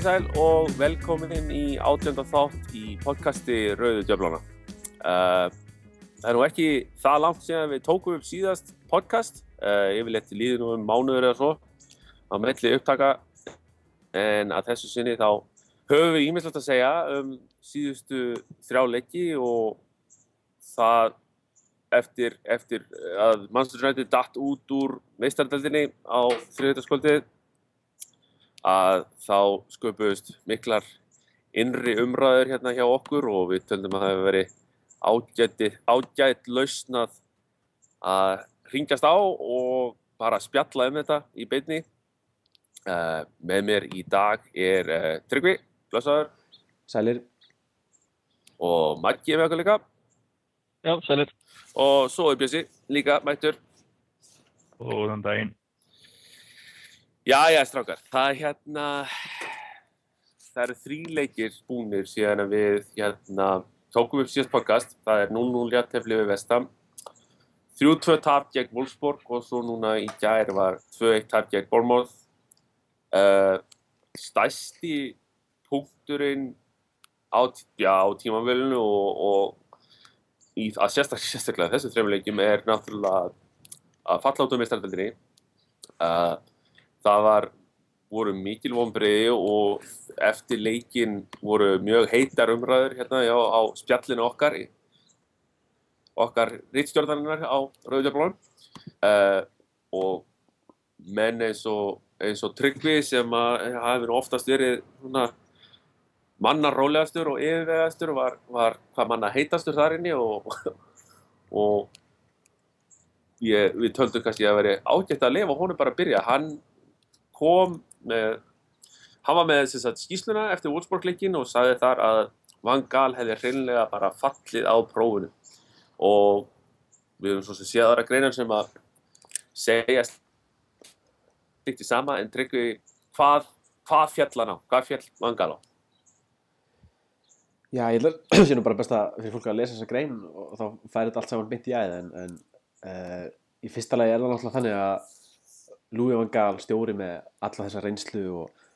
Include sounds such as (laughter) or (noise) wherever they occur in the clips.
Komið í sæl og velkomin í átjönda þátt í podcasti Rauðu Djöflana. Uh, það er nú ekki það langt síðan við tókum upp síðast podcast, uh, yfirleitt líði nú um mánuður eða svo á melli upptaka, en að þessu sinni þá höfum við ímislegt að segja um síðustu þrjá leiki og það eftir, eftir að Manchester United datt út úr meistardaldinni á þriðvitaðskvöldið að þá sköpuðust miklar innri umræður hérna hjá okkur og við töldum að það hefur verið ágæti, ágætt lausnað að ringjast á og bara spjalla um þetta í beinni. Uh, með mér í dag er uh, Tryggvi, blessaður, Sælir. og Maggi er með okkur líka Já, sælir. og svo er Bjössi líka mættur. Góðan daginn. Jæja, strákar, það er hérna, það eru þrý leikir búnir síðan að við hérna tókum upp síðast podcast, það er 0-0 jættefli við Vestam, 3-2 tap gegn Wolfsburg og svo núna í gær var 2-1 tap gegn Bournemouth. Uh, stæsti punkturinn á, já, á tímavölinu og, og í, að sérstaklega, sérstaklega þessu þrejum leikjum er náttúrulega að falla út um meistardaldinni. Uh, það var, voru mikil vonbreiði og eftir leikin voru mjög heitar umræður hérna já, á spjallinu okkar okkar rittstjórnarinnar á Rauðjárblóðum uh, og menn eins og, eins og Tryggvi sem hafi oftast verið svona manna rólegastur og yfirvegastur var, var hvað manna heitastur þar inni og, og ég, við töldum kannski að veri ágætt að lifa honum bara að byrja. Hann kom með hann var með sagt, skýsluna eftir Wolfsburg-leikin og sagði þar að Van Gaal hefði hreinlega bara fallið á prófunu og við höfum svo sem séð aðra greinar sem að segja slikt í sama en tryggvi hvað, hvað fjall hann á, hvað fjall Van Gaal á? Já, ég (clears throat) sé nú bara best að fyrir fólk að lesa þessa grein og þá færi þetta allt saman bytt í æð en, en uh, í fyrsta lagi er það náttúrulega þannig að Louis van Gaal stjóri með alla þessa reynslu og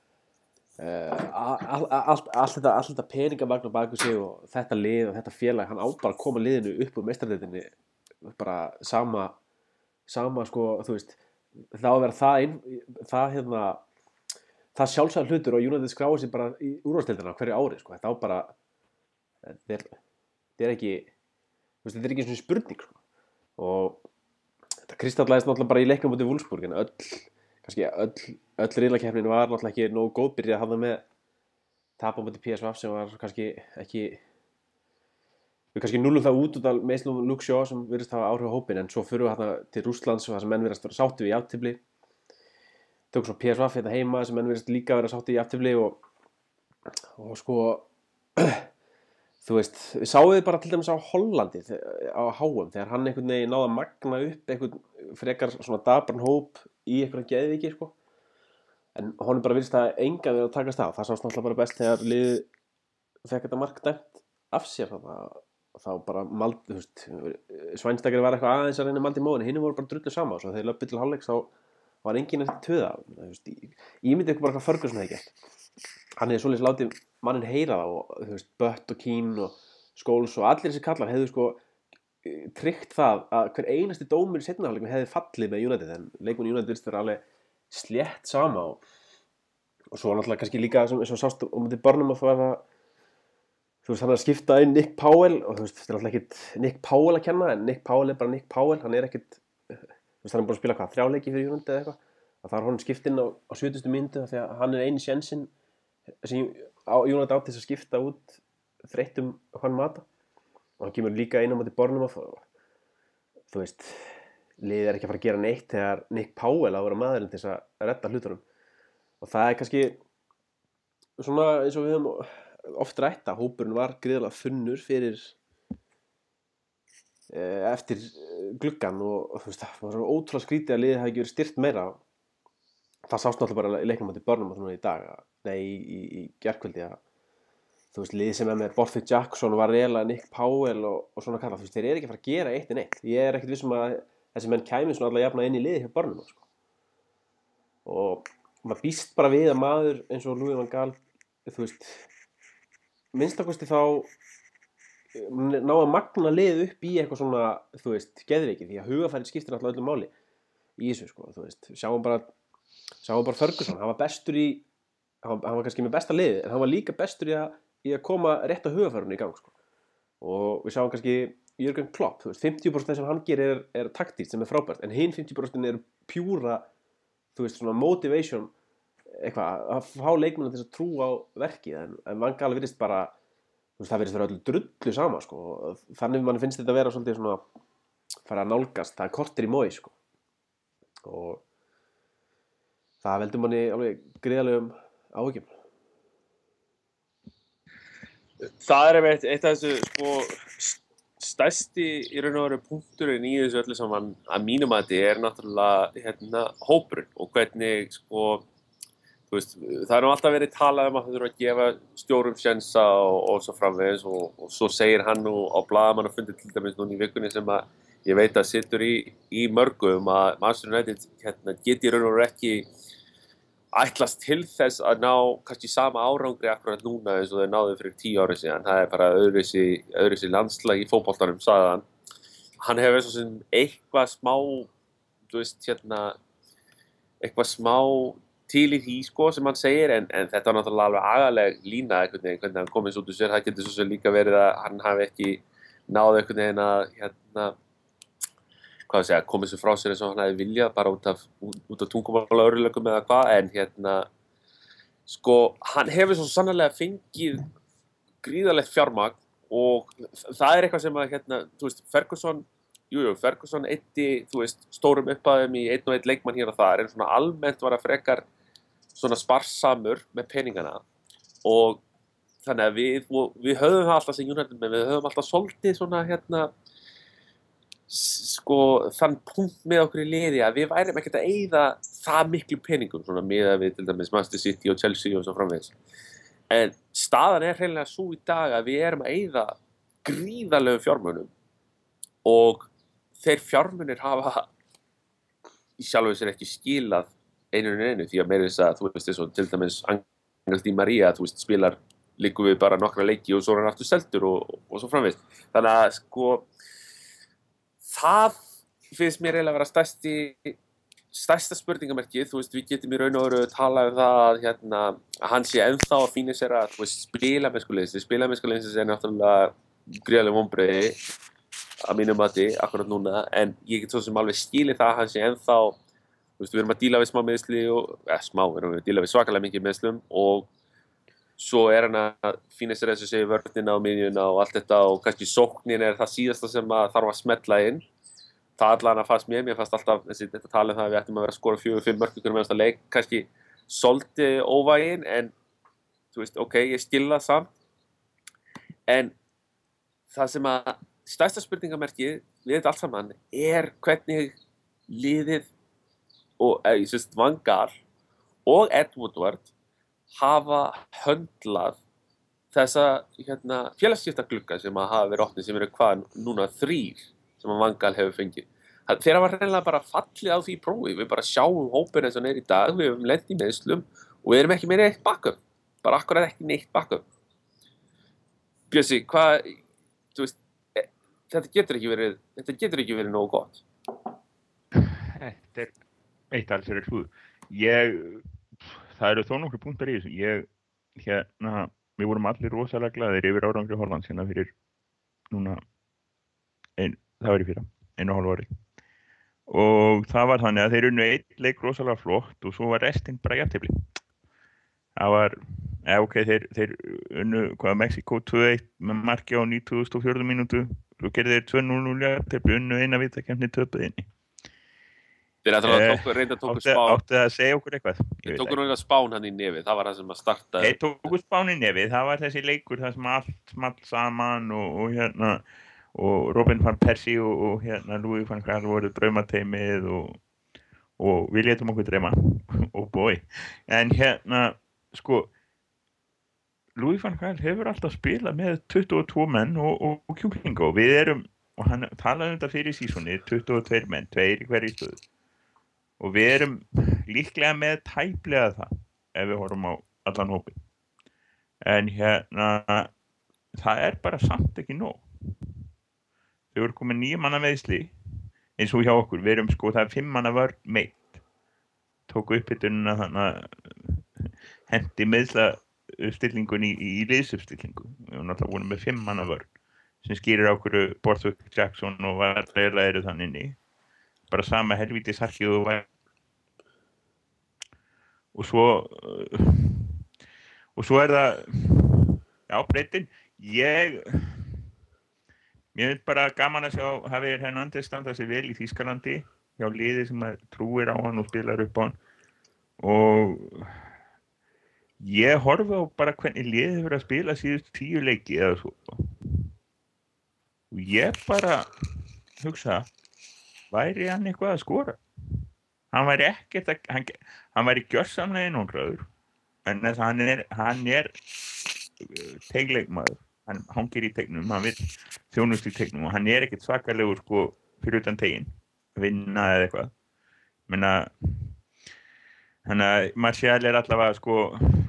uh, allt all, all þetta, peningamagn á baku sig og þetta lið og þetta félag, hann á bara að koma liðinu upp úr meistardeitinni bara sama sama sko, þú veist þá vera það inn, það hérna það sjálfsæðar hlutur og United skráði sér bara í úrvarsdeildina hverju ári sko, þetta á bara þetta er, þetta er ekki þetta er ekki svona spurning sko. og þetta kristallæðist náttúrulega bara í leiknum út í Wolfsburg en öll, kannski öll, öll reylakefnin var náttúrulega ekki nógu góðbyrja að hafa með tapa mútið PSV sem var kannski ekki við kannski nullum það út út af meðslum Shaw sem virðist hafa áhrif á hópin en svo fyrir við hérna til Rúslands og það sem menn virðast vera sáttu í aftifli tökum svo PSV hérna heima sem menn virðast líka vera sáttu í aftifli og, og sko þú veist, við sáum þið bara til dæmis á Hollandi á HM þegar hann einhvern veginn náða að magna upp einhvern frekar svona dabran hóp í einhverja geðviki sko. en honum bara virðist að enga við að takast á. Það sást náttúrulega bara best þegar liðið fekk þetta mark dæmt af sér það, þá bara mald, þú veist Svænstakari var eitthvað aðeins að reyna maldi móðin hinn voru bara drullu sama og þegar löpið til halvleiks þá var enginn eftir töða myndi eitthvað bara hvað Ferguson hefði gert. Hann hefði svolítið látið mannin heyra það og þú veist, Bött og Kín og Skóls og allir þessi kallar hefðu sko tryggt það að hver einasti dómur í setnaháleikinu hefði fallið með United en leikmunni United vilst vera alveg slétt sama og, og svo náttúrulega kannski líka sem, sem sást um þetta börnum og þá er það þú veist, hann að skipta inn Nick Powell og þú veist, þetta er náttúrulega ekkit Nick Powell að kenna en Nick Powell er bara Nick Powell hann er ekkit, (laughs) þú veist, hann er bara að spila hvað þrjáleiki fyrir United eða eitthvað að það er honum skipt inn á, á 70. myndu að hann er eini sjensin sem Jónat átt þess að skipta út þreyttum hann mata. Og hann kemur líka inn á mati bornum og þú veist liðið er ekki að fara að gera neitt þegar Nick Powell á að vera maðurinn til þess að redda hlutunum. Og það er kannski svona eins og við höfum oft rætt að hópurinn var greiðilega þunnur fyrir eftir gluggan og, þú veist það var svona ótrúlega skrítið að liðið hafi ekki verið styrt meira. Það sást náttúrulega bara í leiknum mati bornum og þannig í dag að nei, í, í, gerðkvöldi að þú veist, lið sem er með Borthwick Jackson var reyla Nick Powell og, og svona kalla, þú veist, þeir eru ekki að fara að gera eitt en eitt ég er ekkert vissum að þessi menn kæmi svona allavega jafna inn í liði hjá barnum sko. og maður býst bara við að maður eins og Louis van Gaal þú veist minnstakosti þá eh, ná að magna lið upp í eitthvað svona þú veist, geðveiki því að hugafæri skiptir alltaf öllum máli í þessu sko, þú veist, sjáum bara sjáum bara Ferguson, hann var bestur í hann hann var kannski með besta liði en hann var líka bestur í að, í að koma rétt að hugafærunni í gang sko. og við sjáum kannski Jörgen Klopp, veist, 50% þess að hann gerir er, er taktíst sem er frábært en hinn 50% er pjúra þú veist, svona motivation eitthvað, að fá leikmennu til að trú á verkið en, en Van Gaal virðist bara veist, það virðist vera öllu drullu sama sko. þannig mann finnst þetta að vera svolítið svona fara að nálgast, það er kortir í mói sko. og það veldur manni alveg greiðalegum áhugjum það er einmitt eitt af þessu sko st- stærsti í raun og veru punkturinn í þessu öllu saman að mínum að þetta er náttúrulega hérna hópurinn og hvernig sko veist, það er nú alltaf verið talað um að það þurfa að gefa stjórum sjensa og, og svo framvegis og, og svo segir hann nú á bladamann að fundi til dæmis núna í vikunni sem að ég veit að sittur í, í mörgum að Master United hérna, geti í raun og veru ekki ætlast til þess að ná kannski sama árangri akkurat núna eins og þau náðu fyrir tíu árið síðan. Það er bara öðruðsi, öðruðsi landslag í fótboltanum, sagði hann. Hefur eins og sem eitthvað smá, þú veist, hérna, eitthvað smá til í því, sko, sem hann segir, en, en þetta var náttúrulega alveg agaleg lína einhvern veginn, hvernig hann komist út úr sér. Það getur svo sem líka verið að hann hafi ekki náðu einhvern veginn að, hérna, hvað að segja, komið sér frá sér eins og hann hefði viljað bara út af, af tungumála örlögum eða hvað, en hérna sko, hann hefur svo sannlega fengið gríðalegt fjármagn og það er eitthvað sem að hérna, þú veist, Ferguson jújú, jú, Ferguson eitti, þú veist, stórum uppaðum í einn og einn leikmann hér og þar en svona almennt var að frekar svona sparsamur með peningana. Og þannig að við, við höfum það alltaf sem United við höfum alltaf svolítið svona hérna sko þann punkt með okkur í liði að við værim ekkert að eyða það miklu peningum svona miða við til dæmis Manchester City og Chelsea og svo framvegis. En staðan er hreinlega svo í dag að við erum að eyða gríðarlegu fjármunum og þeir fjármunir hafa í sjálfu sér ekki skilað einunum einu því að meira þess að þú veist þess að til dæmis Angel Di Maria þú veist spilar líku við bara nokkra leiki og svo er hann aftur seldur og, og svo framvegis. Þannig að sko það finnst mér eiginlega að vera stærsti stærsta spurningamerkið, þú veist, við getum í raun og veru að tala um það að, hérna, að hann sé ennþá að fína sér að, veist, spila með skuleginsi, spila með skuleginsi er náttúrulega gríðarlega vonbreiði að mínum mati, akkurat núna, en ég get svo sem alveg skili það að hann sé ennþá, þú veist, við erum að díla við smá meðsli og, eða smá, við erum að díla við svakalega mikið meðslum og svo er hann að fína sér þess að segja vörnina og miðjuna og allt þetta og kannski sóknin er það síðasta sem að þarf að smetla inn. Það allan að fannst mér, mér fannst alltaf þessi, þetta talið það að við ættum að vera að skora fjögur, fimm mörg ykkur meðan það leik, kannski solti óvægin, en þú veist, ok, ég skilða samt. En það sem að stærsta spurningamerkið við þetta allt saman er hvernig liðið og, eða, ég sést, Vangar og Ed Woodward hafa höndlað þessa hérna, félagsskiptaglugga sem að hafa verið opnið sem eru hvað núna þrýr sem að Vangal hefur fengið. Það, þeirra var reynilega bara fallið á því prófi, við bara sjáum hópin eins og neyri í dag, við hefum lent í meðslum og við erum ekki með neitt backup, bara akkurat ekki neitt backup. Bjössi, hvað, þú veist, e, þetta getur ekki verið, þetta getur ekki verið nógu gott. Þetta er eitt alls fyrir hlúð. Ég, það eru þó nokkur punktar í þessu. Ég, hérna, við vorum allir rosalega glaðir yfir árangri Hollands hérna fyrir núna, ein, það var í fyrra, einu og hálfu ári. Og það var þannig að þeir unnu einn leik rosalega flott og svo var restinn bara jæftefli. Það var, eða ok, þeir, þeir unnu, hvað, Mexiko 2-1 með marki á 94. mínútu, svo gerði þeir 2-0 jæftefli, unnu eina vitakefni töpuð Þeir ætla að tóku, reynda tóku Áttu spán, áttu það að segja okkur eitthvað? Þeir tóku náttúrulega spán hann í nefið, það var það sem að starta. Þeir tóku spán í nefið, það var þessi leikur það sem allt small saman og, og hérna og Robin van Persie og, og hérna Louis van Gaal voru draumateimið og, og við letum okkur drauma (laughs) og bói en hérna sko Louis van Gaal hefur alltaf spilað með 22 menn og, kjúklinga og við erum og hann talaði um þetta fyrir sísoni 22 menn, tveir í hverju stöðu og við erum líklega með tæplega það ef við horfum á allan hópin en hérna það er bara samt ekki nóg. Þau eru komið nýja manna meðsli eins og hjá okkur, við erum sko það er fimm manna vörn meitt. Tóku uppbytununa þannig að hendi meðsla uppstillingun í, í, liðsuppstillingu. Við erum náttúrulega búin með fimm manna vörn sem skýrir ákveðu Borthwick Jackson og varlega eru þann inni bara sama helvítið sarkið og væri og svo uh, og svo er það já, breytin. Ég mér finnst bara gaman að sjá hafið Hernandez standa sig vel í Þýskalandi hjá liði sem trúir á hann og spilar upp á hann. Og ég horfi á bara hvernig liðið fyrir að spila síðust tíu leiki eða svo. Og ég bara hugsa væri hann eitthvað að skora? Hann væri ekkert að hann, hann væri gjörsamlega innhóndraður en þess að hann er, er uh, tegleikmaður hann hangir í tegnum, hann vil þjónust í tegnum og hann er ekkert svakalegur sko fyrir utan tegin vinna eða eitthvað. Menna þannig að Marcial er allavega sko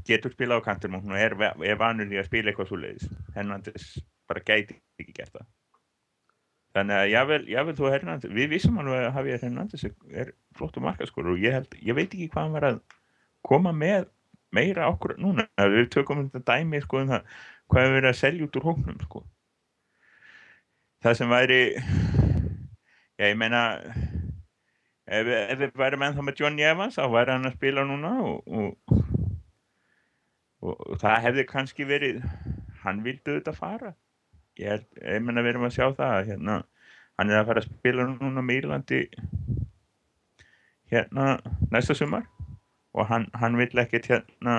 getur spila á kantum og hún er, er vanur í að spila eitthvað svo leiðis hennan þess bara gæti ekki gert það þannig að jável, jável þú Hernandez við vissum alveg að Javier Hernandez er flott og markaskóru og ég, held, ég veit ekki hvað hann var að koma með meira okkur núna. Við tökum þetta dæmi sko um það hvað við verðum að selja út úr hóknum sko. Það sem væri já ég meina ef, ef við værum ennþá með Johnny Evans þá væri hann að spila núna og, og, og, og það hefði kannski verið hann vildi þetta fara ég ég menna við erum að sjá það hérna, hann er að fara að spila núna með Írlandi hérna næsta sumar. Og hann, hann vil ekkert hérna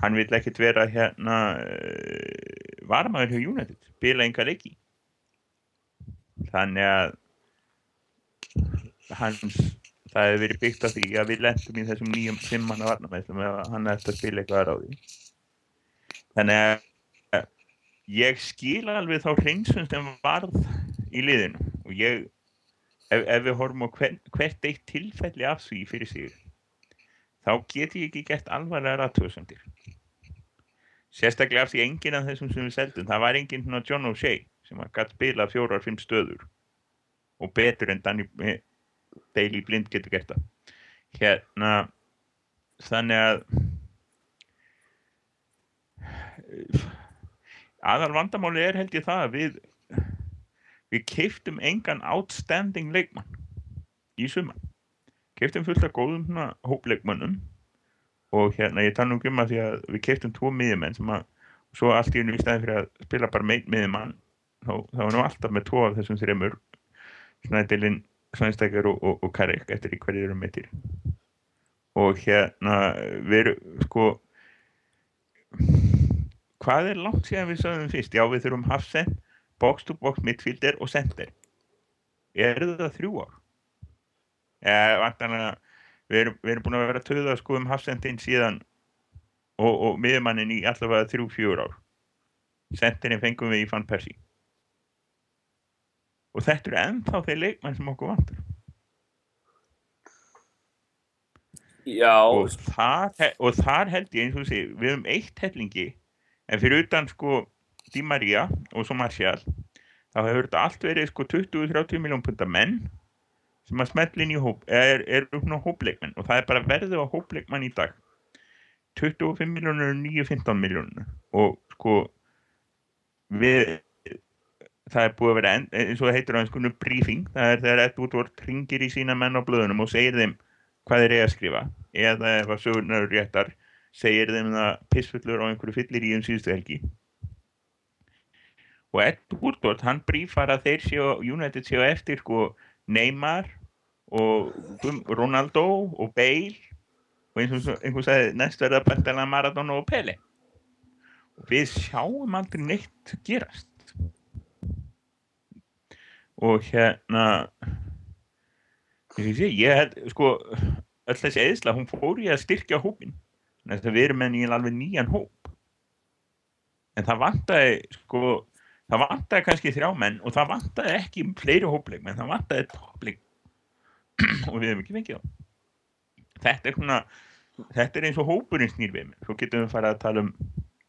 hann vil ekkert vera hérna uh, varmaður hjá United spila enga leiki. Þannig að hans það hefur verið byggt af því að við lendum í þessum nýjum simmanna varnamæðslum ef hann eftir að spila eitthvað á því. Þannig að ég skil alveg þá hreinsun sem varð í liðinu og ég, ef, ef við horfum á hver, hvert eitt tilfelli af því fyrir sig þá get ég ekki gett alvarlega rættuðsendir sérstaklega af því enginn af þessum sem við seldum, það var enginn svona John O'Shea sem var gætt spila fjórar, fimm stöður og betur en Danny Bailey eh, Blind getur gert það. Hérna þannig að aðal vandamáli er held ég það að við við keiftum engan outstanding leikmann í suma keiftum fullt af góðum hópleikmannum og hérna ég tala um um að því að við keiftum tvo miðjumenn sem að svo allt í unni í stæði fyrir að spila bara meitt miðjumann þá, þá var nú alltaf með tvo af þessum þreymur Snædilinn, Snæstakar og, og, og Karik eftir í hverju eru meittir og hérna við erum sko hvað er langt síðan við sögum fyrst? Já, við þurfum hafsend, box to box, midfielder og center. Er það þrjú ár? Ja, vantanlega, við erum, við erum búin að vera að töða sko um hafsendin síðan og, og miðjumannin í allavega þrjú, fjúr ár. Centerin fengum við í Van Persie. Og þetta eru ennþá þeir leikmenn sem okkur vantur. Já. Og þar, og þar held ég eins og sé, við höfum eitt hellingi en fyrir utan sko Di Maria og svo Martial þá hefur þetta allt verið sko 20-30 miljón punta menn sem að smetla inn í hóp er, er upp ná hópleikmenn. Og það er bara verðið á hópleikmann í dag. 25 miljónur og 9-15 miljónur og sko við það er búið að vera eins og það heitir á einhvern briefing. Það er þegar Edward Ward ringir í sína menn á blöðunum og segir þeim hvað þeir eiga að skrifa. Eða ef að sögurnar réttar segir þeim það pissfullur á einhverju fyllir í um síðustu helgi. Og Ed Woodward hann brífar að þeir séu United séu eftir sko Neymar og Ronaldo og Bale og eins og einhvern sagði næst verða bættala Maradona og Pele. Og við sjáum aldrei neitt gerast. Og hérna ég held sko öll þessi eðsla, hún fór í að styrkja hópin þess að við erum með nýjan alveg nýjan hóp. En það vantæði sko, það vantæði kannski þrjá menn og það vantæði ekki fleiri hópleik, menn það vantæði toppleik (clears throat) og við hefum ekki fengið á þetta er svona þetta er eins og hópurinn snýr við mér svo getum við farið að tala um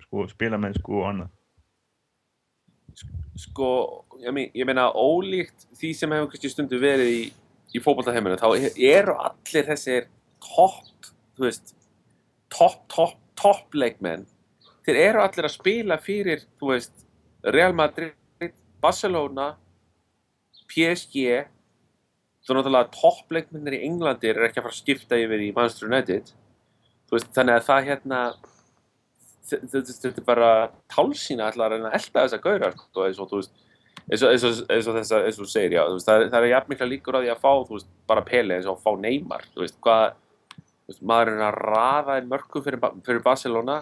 sko, spilamennsku og annað. Sko, ég, mein, ég meina ólíkt því sem hefur kannski stundu verið í, í fótballtaheiminu, þá eru allir þessir topp, þú veist topp, topp, topp leikmenn, þeir eru allir að spila fyrir, þú veist Real Madrid, Barcelona PSG þú náttúrulega topp leikmennir í Englandi er ekki að fara að skipta yfir í Manchester United. Þú veist, þannig að það hérna þetta er bara tálsýna alltaf að reyna að elda þessa gaurar sko, þú veist eins og, eins og, eins og þess að þú segir já, veist, það, er jafn mikla líkur á því að fá þú veist, bara Pele eins og að fá Neymar þú veist, hvað veist, maður er að rafa einn mörgu fyrir, fyrir Barcelona.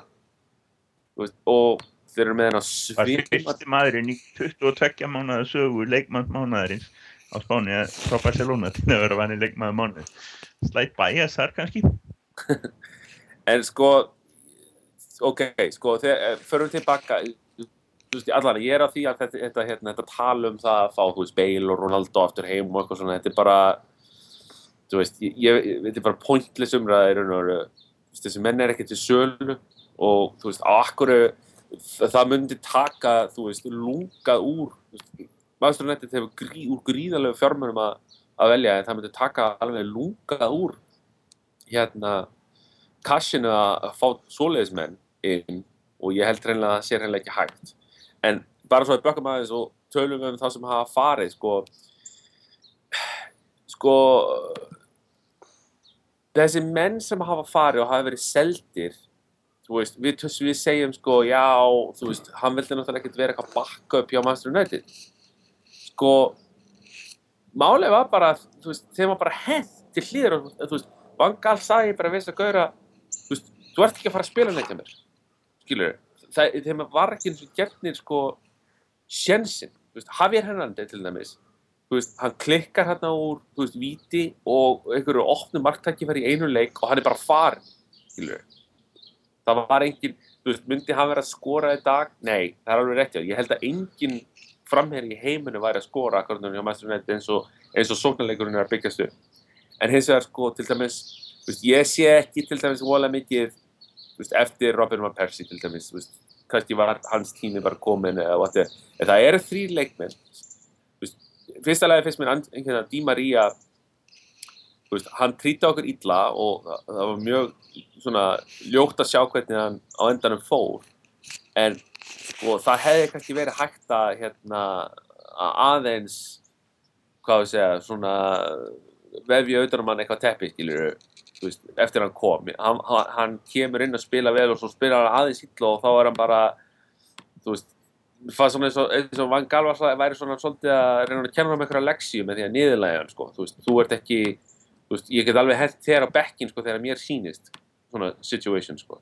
Veist, og þeir eru með henn að Það er fyrsti maðurinn í 22 mánuða sögu leikmannsmánuðarins á Spáni frá Barcelona (laughs) til að vera vanið leikmannu mánuð slætt bæjas þar kannski. (laughs) En sko ok, sko, þegar förum tilbaka. Þú veist, allan, ég er á því að þetta, þetta, hérna, þetta tala um það að fá, þú veist, Bale og Ronaldo aftur heim og eitthvað svona, þetta er bara þú veist, þetta er bara pointless umræðir þessi menn er ekki til sölu og þú veist, á akkuru það myndi taka, þú veist, lungað úr maðurstofnettit hefur grí, úr gríðalegu fjármjörnum að, að velja en það myndi taka alveg lungað úr hérna kassinu að fá svoleiðismenn inn og ég held reynilega að það sé reynilega ekki hægt. En bara svo að bökkum aðeins og tölum við um það sem hafa farið sko. Sko þessi menn sem hafa farið og hafa verið seldir þú veist, við, við segjum sko já, þú veist, hann vildi náttúrulega ekkert vera eitthvað bakka upp hjá Master United. Sko málið var bara, þú veist, þeim var bara hent til hlýður og þú veist, Vangal sagði bara veist að gauðra þú veist, þú ert ekki að fara að spila neitt hjá mér. Skilur þeim var ekki eins og gerðnir sko sjensin, þú veist, Javier Hernández til dæmis, veist, hann klikkar hérna úr, veist, viti og einhverju opnum marktæki fær í einu leik og hann er bara farin, það var engin, veist, myndi hann vera að skora í dag? Nei, það er alveg rétt ég held að engin framherri í heiminu væri að skora eins og, og sóknarleikurinn er að byggjast upp. En hins vegar sko til dæmis ég sé ekki til dæmis vola mikið eftir Robin Van Persie til dæmis kannski var hans tími bara komin eða en það eru þrý leikmenn fyrsta lagi fyrst minn einhvern Di Maria hann trýta okkur illa og það var mjög svona ljótt að sjá hvernig hann á endanum fór. En sko það hefði kannski verið hægt að hérna að aðeins hvað við segja svona vefja auðvitað um hann eitthvað teppi veist, eftir hann kom. Hann, hann kemur inn að spila vel og svo spila hann aðeins illa og þá er hann bara þú veist það er svona eins og Van Gaal væri svona svolítið að reyna að kenna um einhverja leksíu með því að niðurlæga hann sko. Þú veist, þú ert ekki þú veist, ég get alveg held þér á bekkin sko þegar mér sýnist svona situation sko.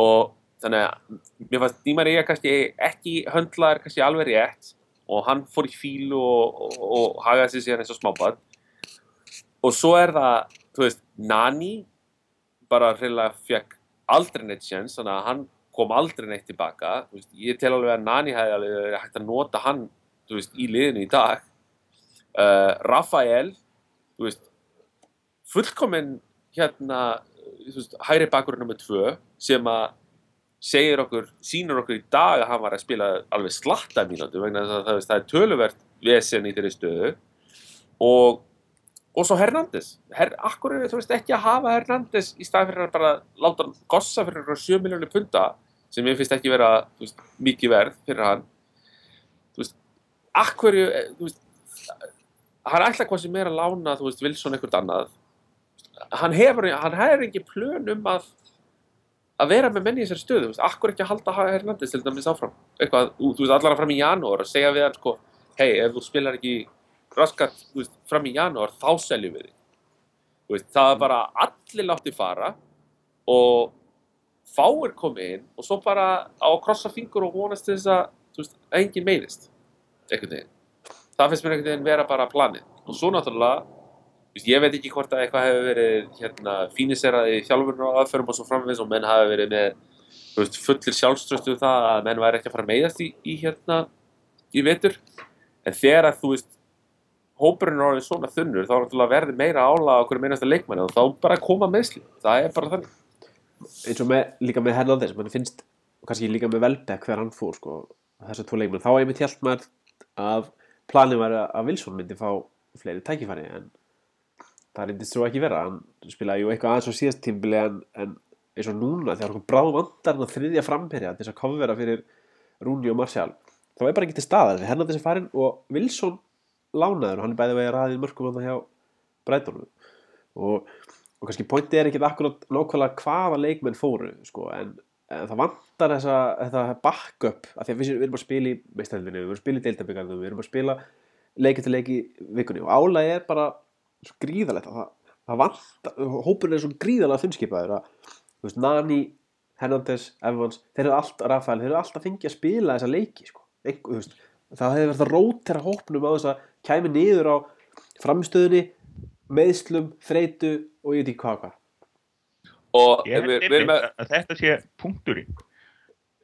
Og þannig að mér fannst Dímar Ega kannski ekki höndlaðar kannski alveg rétt og hann fór í fílu og, og, og hagaði sér eins og smábad og svo er það, þú veist, Nani bara reyðilega fekk aldrei neitt sjans, þannig að hann kom aldrei neitt tilbaka, veist, ég tel alveg að Nani hefði alveg hægt að nota hann veist, í liðinu í dag. Uh, Rafael fullkominn hérna hæri bakurinn nummið tvö sem að segir okkur, sínur okkur í dag að hann var að spila alveg slatta mínúti vegna að það, það er töluvert vesen í þeirri stöðu. Og og svo Hernández Her, akkur er veist ekki að hafa Hernández í stað fyrir að bara láta hann gossa fyrir 7 miljónir punta sem ég finnst ekki vera veist, mikið verð fyrir hann. Þú veist, akkur þú veist, hann ætla hvað sem er að lána þú veist, Wilson eitthvað annað. Hann hefur, hann hefur ekki plön um að að vera með menni í þessari stöðu, veist, akkur ekki að halda Hernández til dæmis áfram, eitthvað, þú veist, allar fram í janúar og segja við hann sko, hei, ef þú spilar ekki raskat veist, fram í janúar þá seljum við þig. Veist, það er bara allir látti fara og fáir komið inn og svo bara á að krossa fingur og vonast til þess að veist, engin meðist það finnst mér einhvern veginn vera bara planið. Og svo náttúrulega ég veit ekki hvort að eitthvað hefur verið hérna, fíniseraði þjálfurinn á aðferðum og svo framvegis og menn hafi verið með fullir sjálfströstu um það að menn væri ekki að fara að meiðast í, í hérna í vetur. En þegar að þú veist hópurinn er orðið svona þunnur þá náttúrulega verður meira álag á okkur einasta leikmanni og þá bara koma meðsli það er bara þannig eins og með, líka með Hernandez mann finnst, og kannski líka með Velbeck hver hann fór sko, þessar tvo leikmenn. Þá er einmitt hjælt maður að planið var að Wilson myndi fá fleiri tækifæri en það reyndist svo ekki vera. Hann spilaði jú eitthvað aðeins á síðast tímbili en, en eins og núna þegar hann bráð vandar hann að þriðja framherja þess að kofvera fyrir Rúni og Marcial þá er bara ekki til staðar. Því Hernandez er farin og Wilson lánaður. Og hann er bæðið vegið ræðið mörgum hann hjá Breitonum og, og kannski pointið er ekki akkurat nákvæmlega hvaða leikmenn fóru sko, en, en það vantar þessa, þetta backup af því að við, við erum að spila í meistæðinni, við erum að spila í deildabíkarnum, við erum að spila leikið til leiki vikunni. Og álægi er bara svo gríðalegt það, það vantar, hópurinn er svo gríðalega þunnskipaður að þú veist, Nani, Hernandez, Evans þeir eru alltaf, Rafael, þeir eru alltaf fengið að spila þessa leiki sko, þú veist það hefði verið að rótera hópnum á þess að kæmi niður á framstöðunni meðslum, þreitu og ég veit ekki hvað hvað. Og Ég við, við erum með að, að þetta sé punkturinn.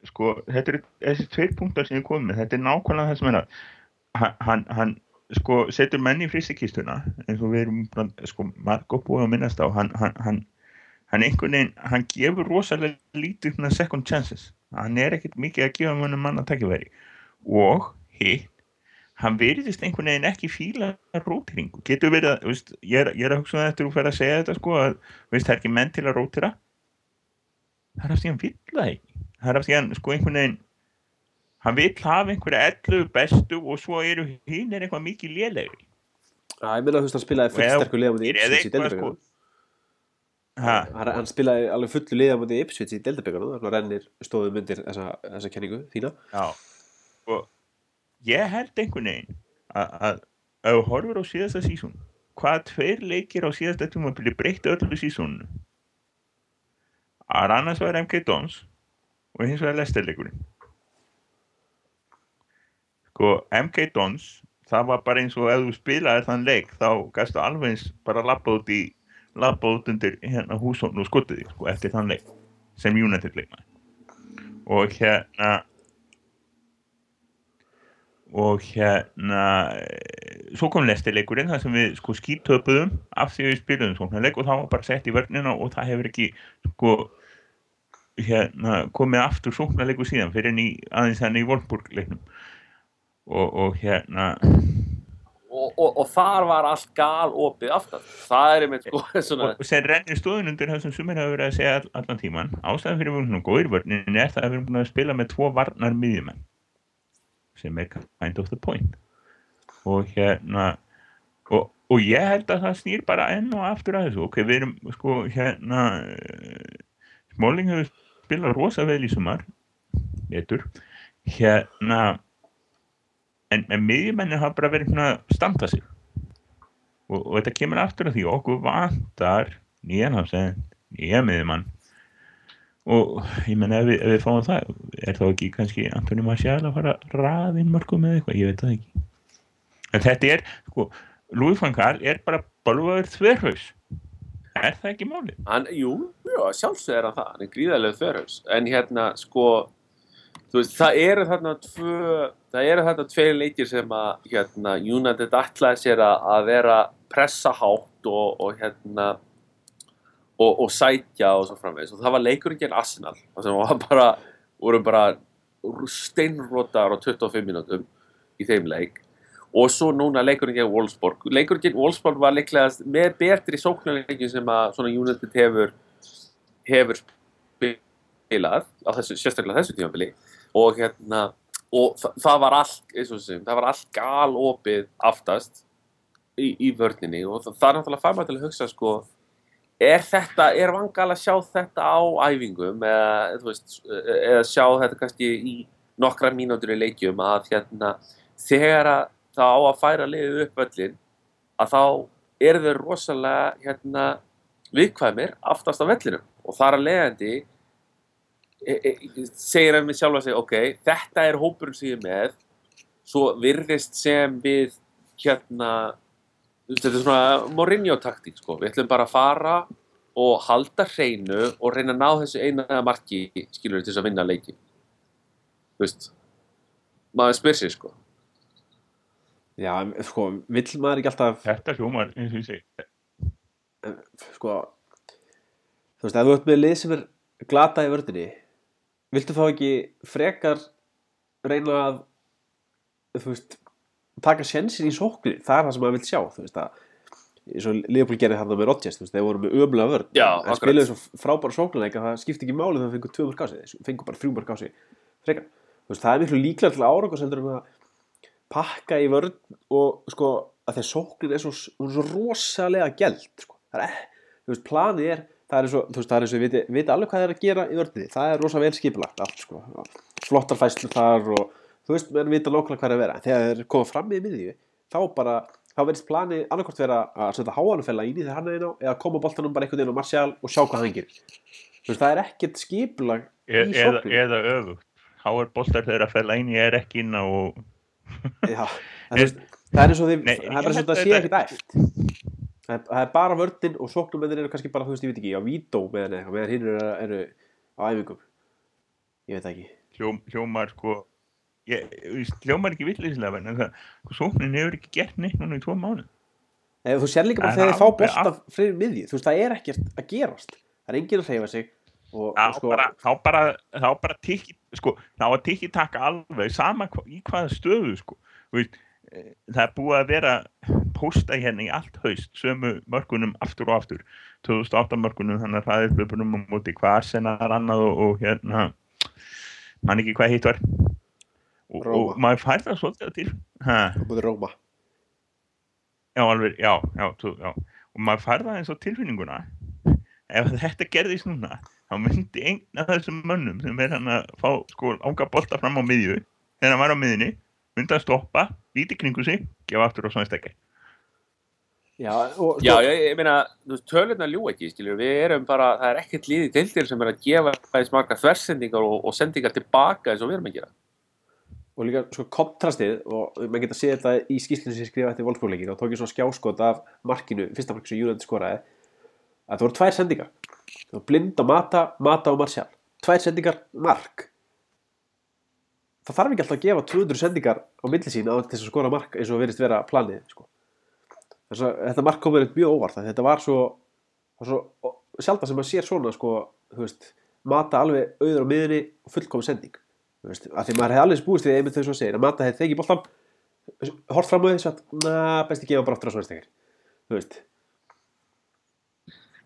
Sko, þetta eru þessi tveir punktar sem ég kom með, þetta er nákvæmlega það sem er að hann, hann, sko, setur menn í fristikistuna eins og við erum bara, sko, margótt búið að minnast á hann, hann, hann, hann einhvern veginn, hann gefur rosalega lítið svona second chances. Hann er ekkert mikið að gefa mönnum manna takkifæri og hitt hann veriðist einhvern veginn ekki fíla rótiringu, getur verið að veist, ég, er, ég er að hugsa um þetta þú fer að segja þetta sko, að veist, það er ekki menn til að rótira. Það er af því hann vill það ekki. Það er af því hann sko einhvern veginn hann vill hafa einhverja 11 bestu og svo eru hinn er eitthvað mikið lélegri. Já, ég meina veist hann spilaði fullt Og sterkur liða mútið Ipswich í ha, hann, hann spilaði alveg fullu liða mútið Ipswich í deildabíkarnum þannig að rennir stóðum undir þessa, þessa kenningu þína. Já. Og ég held einhvern veginn að, ef horfur á síðasta sísón hvað tveir leikir á síðasta tímabili breytti öllu sísónu að annars var MK Dons og hins vegar lestarleikurinn sko MK Dons það var bara eins og ef þú spilaði þann leik þá gæstu alveg eins bara lappa út í lappa út undir hérna húsón og skotið þig sko eftir þann leik sem United leikmaði og hérna og hérna svo kom lestarleikurinn þar sem við sko skítöpuðum af því við spilum svona leik og það var bara sett í vörnina og það hefur ekki sko hérna komið aftur svona leikur síðan fyrir í aðeins þannig í Wolfsburg leiknum og, og hérna og, og, og þar var allt gal opið aftan. Það er einmitt sko (laughs) svona og sem rennir stóðun undir það sem sumir hafa verið að segja all, allan tíman ástæðan fyrir að við erum svona góðir vörnin er það að við erum búin að spila með tvo varnar miðjumenn sem er kind of the point. Og hérna og, og ég held að það snýr bara enn og aftur að þessu. Ok, við erum sko hérna eh, Smáling hefur spilað rosa vel í sumar vetur hérna en, en miðjumennin hafa bara verið svona að standa sig. Og, og þetta kemur aftur að því okkur vantar nýjan hafsend, nýja miðjumann og ég menna ef, ef við fáum það er þá ekki kannski Antoni Marcial að fara að raða inn mörgum eða eitthvað, ég veit það ekki. En þetta er, sko Louis van Gaal er bara bálvaður þverhaus. Er það ekki máli? hann, jú, já, sjálfsög er hann það. Hann er gríðarlega þörhaus en hérna sko veist, það eru þarna tvö það eru þarna tvei leikir sem að hérna, United ætlaði sér að, vera pressa hátt og, og hérna og, og sækja og svo framvegis. Og það var leikurinn gegn Arsenal það sem var bara, voru bara steinrótar á 25 mínútum í þeim leik. Og svo núna leikurinn gegn Wolfsburg. Leikurinn gegn Wolfsburg var líklega með betri sóknarleikin sem að svona United hefur hefur spilað þessu, sérstaklega þessu tímabili. Og hérna og þa það var allt, og þessum, það var allt galopið aftast í, í vörninni. Og það, það er náttúrulega fær maður til að hugsa sko er þetta, er vangal að sjá þetta á æfingum eða, veist, eða sjá þetta kannski í nokkra mínútur í leikjum að hérna þegar að það á að færa liðið upp öllin að þá eru þau rosalega hérna viðkvæmir aftast á vellinum. Og þar að leiðandi e, e, segir hann með sjálfa sig ok, þetta er hópurinn sem ég er með svo virðist sem við hérna þetta er svona Mourinho taktík sko. við ætlum bara að fara og halda hreinu og reyna að ná þessu eina marki skilur til þess að vinna leiki þú veist maður spyr sér sko. Já, sko, vill maður ekki alltaf Þetta hljómar, eins og ég segi, sko þú veist, ef þú ert með lið sem er glata í vördinni viltu þá ekki frekar reyna að þú veist, taka sjensin í sóknir, það er það sem maður vil sjá þú veist að eins og Leopold gerði þarna með Rodgers, þú veist, þeir voru með ömulega vörn. Já, en akkurat. spiluðu svo frábæra sóknarleik að það skipti ekki máli þegar það fengur tvö mörg á sig. Þeir fengur bara þrjú mörg á sig frekar, þú veist, það er miklu líklega til árangur heldur en að pakka í vörn og sko að þeir sóknir er svo, hún er svo rosalega gæld sko. það er, þú veist, planið er það er eins og, þú veist, það er eins og við viti, alveg hvað það er að gera í vörninni, það er rosa vel skipulagt allt, sko, flottar fæslur þar og þú veist, menn vita nákvæmlega hvað er að vera. Þegar þeir koma fram í miðju þá bara, þá verðist planið annarkvort vera að setja háanufella inn í þegar hann er inn á eða koma boltanum bara einhvern veginn á Martial og sjá hvað hann gerir. Þú veist, það er ekkert skipulag e í eða, sóknum eða öfugt. Háar boltar þeirra að fella inn í er ekki inn á og Já, (laughs) þú veist, það er eins og þið, Nei, það er eins og það að sé ekkert æft. Það er, það er bara vördin og sóknumennir eru kannski bara, þú veist, ég veit ekki, á vító meðan meðan hinn eru, eru á æfingum. Ég veit það ekki. Hljóm, hljómar sko ég, hljómar ekki villislega en það, sóknin hefur ekki gert neitt núna í tvo mánu Eða, þú sér líka bara þegar þið fá alveg bolta fyrir miðju, þú veist, það er ekkert að gerast. Það er enginn að hreyfa sig og, þá og sko, bara, þá bara, þá bara tikki, sko, þá að tikki taka alveg sama hva, í hvaða stöðu sko, veist, eh, það er búið að vera pósta hérna í allt haust sömu mörkunum aftur og aftur. 2008 mörkunum, þannig að það er hlöpunum á móti hvað Arsenal annað og, og hérna mann ekki hvað hitt var og, og maður fær það svolítið til á búið Róma já, alveg, já, já, þú, já. Og maður fær það eins og tilfinninguna. Ef þetta gerðist núna þá myndi einn af þessum mönnum sem er hann að fá sko ánga bolta fram á miðju þegar hann var á miðjunni myndi að stoppa, líti kringu sig gefa aftur á svonstekki Já, og, Já, ég, ég meina, þú veist, tölurna ljú ekki, skiljur, við erum bara, það er ekkert líði deildir sem er að gefa aðeins marga þversendingar og, og sendingar tilbaka eins og við erum að gera. Og líka sko kontrastið og maður geta séð þetta í skýslinu sem ég skrifa eftir volksbúrleikin og tók ég svona skjáskot af markinu, fyrsta markinu sem Júland skoraði að það voru tvær sendingar. Það voru blind á Mata, Mata og Martial. Tvær sendingar, mark. Það þarf ekki alltaf að gefa 200 sendingar á milli sín á þess að skora mark eins og verðist vera planið sko. þess að þetta mark komur mjög óvart að þetta var svo, var svo sjálf sem maður sér svona sko, veist, Mata alveg auður á miðinni og fullkomin sending veist, að því maður hefði alveg spúist við einmitt þau svo segir að Mata hefði þegið boltan hort fram á því svo að na, best ekki gefa bara aftur á veist,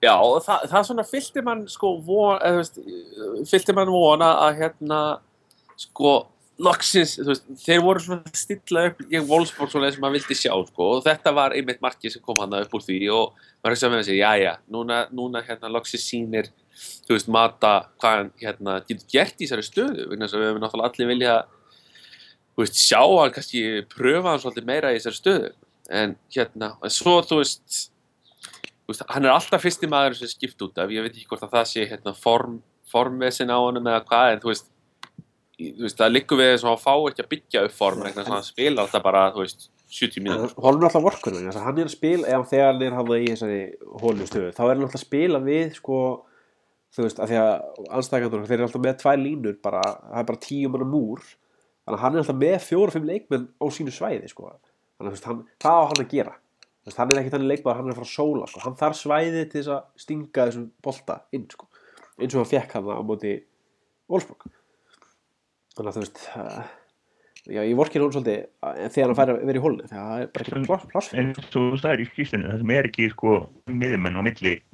Já, það, það svona fyllti mann, sko, von, eða, þú veist, fyllti mann vona að, hérna, sko, loksins, veist, þeir voru svona að stilla upp ég Wolfsburg svona eins og maður vildi sjá, sko, og þetta var einmitt markið sem kom hann upp úr því og maður hugsaði með þessi, já, já, núna, núna, hérna, loksins sýnir, þú veist, Mata hvað hann, hérna, getur gert í þessari stöðu, vegna þess að við hefum náttúrulega allir vilja, þú veist, sjá hann, kannski pröfa hann svolítið meira í þessari stöðu, en, hérna, en svo, þú veist, þú veist, hann er alltaf fyrsti maður sem er skipt út af, ég veit ekki hvort að það sé hérna, form, formvesin á honum eða hvað, en þú veist, þú veist það liggur við þess að hann fá ekki að byggja upp form þess að hann spila alltaf bara, þú veist 70 mínútur. horfum alltaf vorkunum hann er að spila, ef þegar hann er hann í þessari hólu stöðu, þá er hann alltaf að spila við sko, þú veist, af því að anstæðgandur, þeir eru alltaf með tvær línur bara, það er bara tíu manna múr. Þannig að hann er alltaf með fjóra-fimm leikmenn á sínu svæði, sko. Þannig að þú veist, hann, það á hann að gera? Þú veist, hann er ekki þannig leikmaður, hann er að að sóla sko. hann þarf svæði til þess að stinga þessum bolta inn, sko. Eins og hann fekk hann á móti Wolfsburg. Þannig að þú veist uh, já, ég vorkir hún svolítið uh, þegar hann fær að vera í hólni þegar það er bara ekki pláss, pláss fyrir en svo það er í skýslinu það sem er ekki sko miðjumenn á milli Já.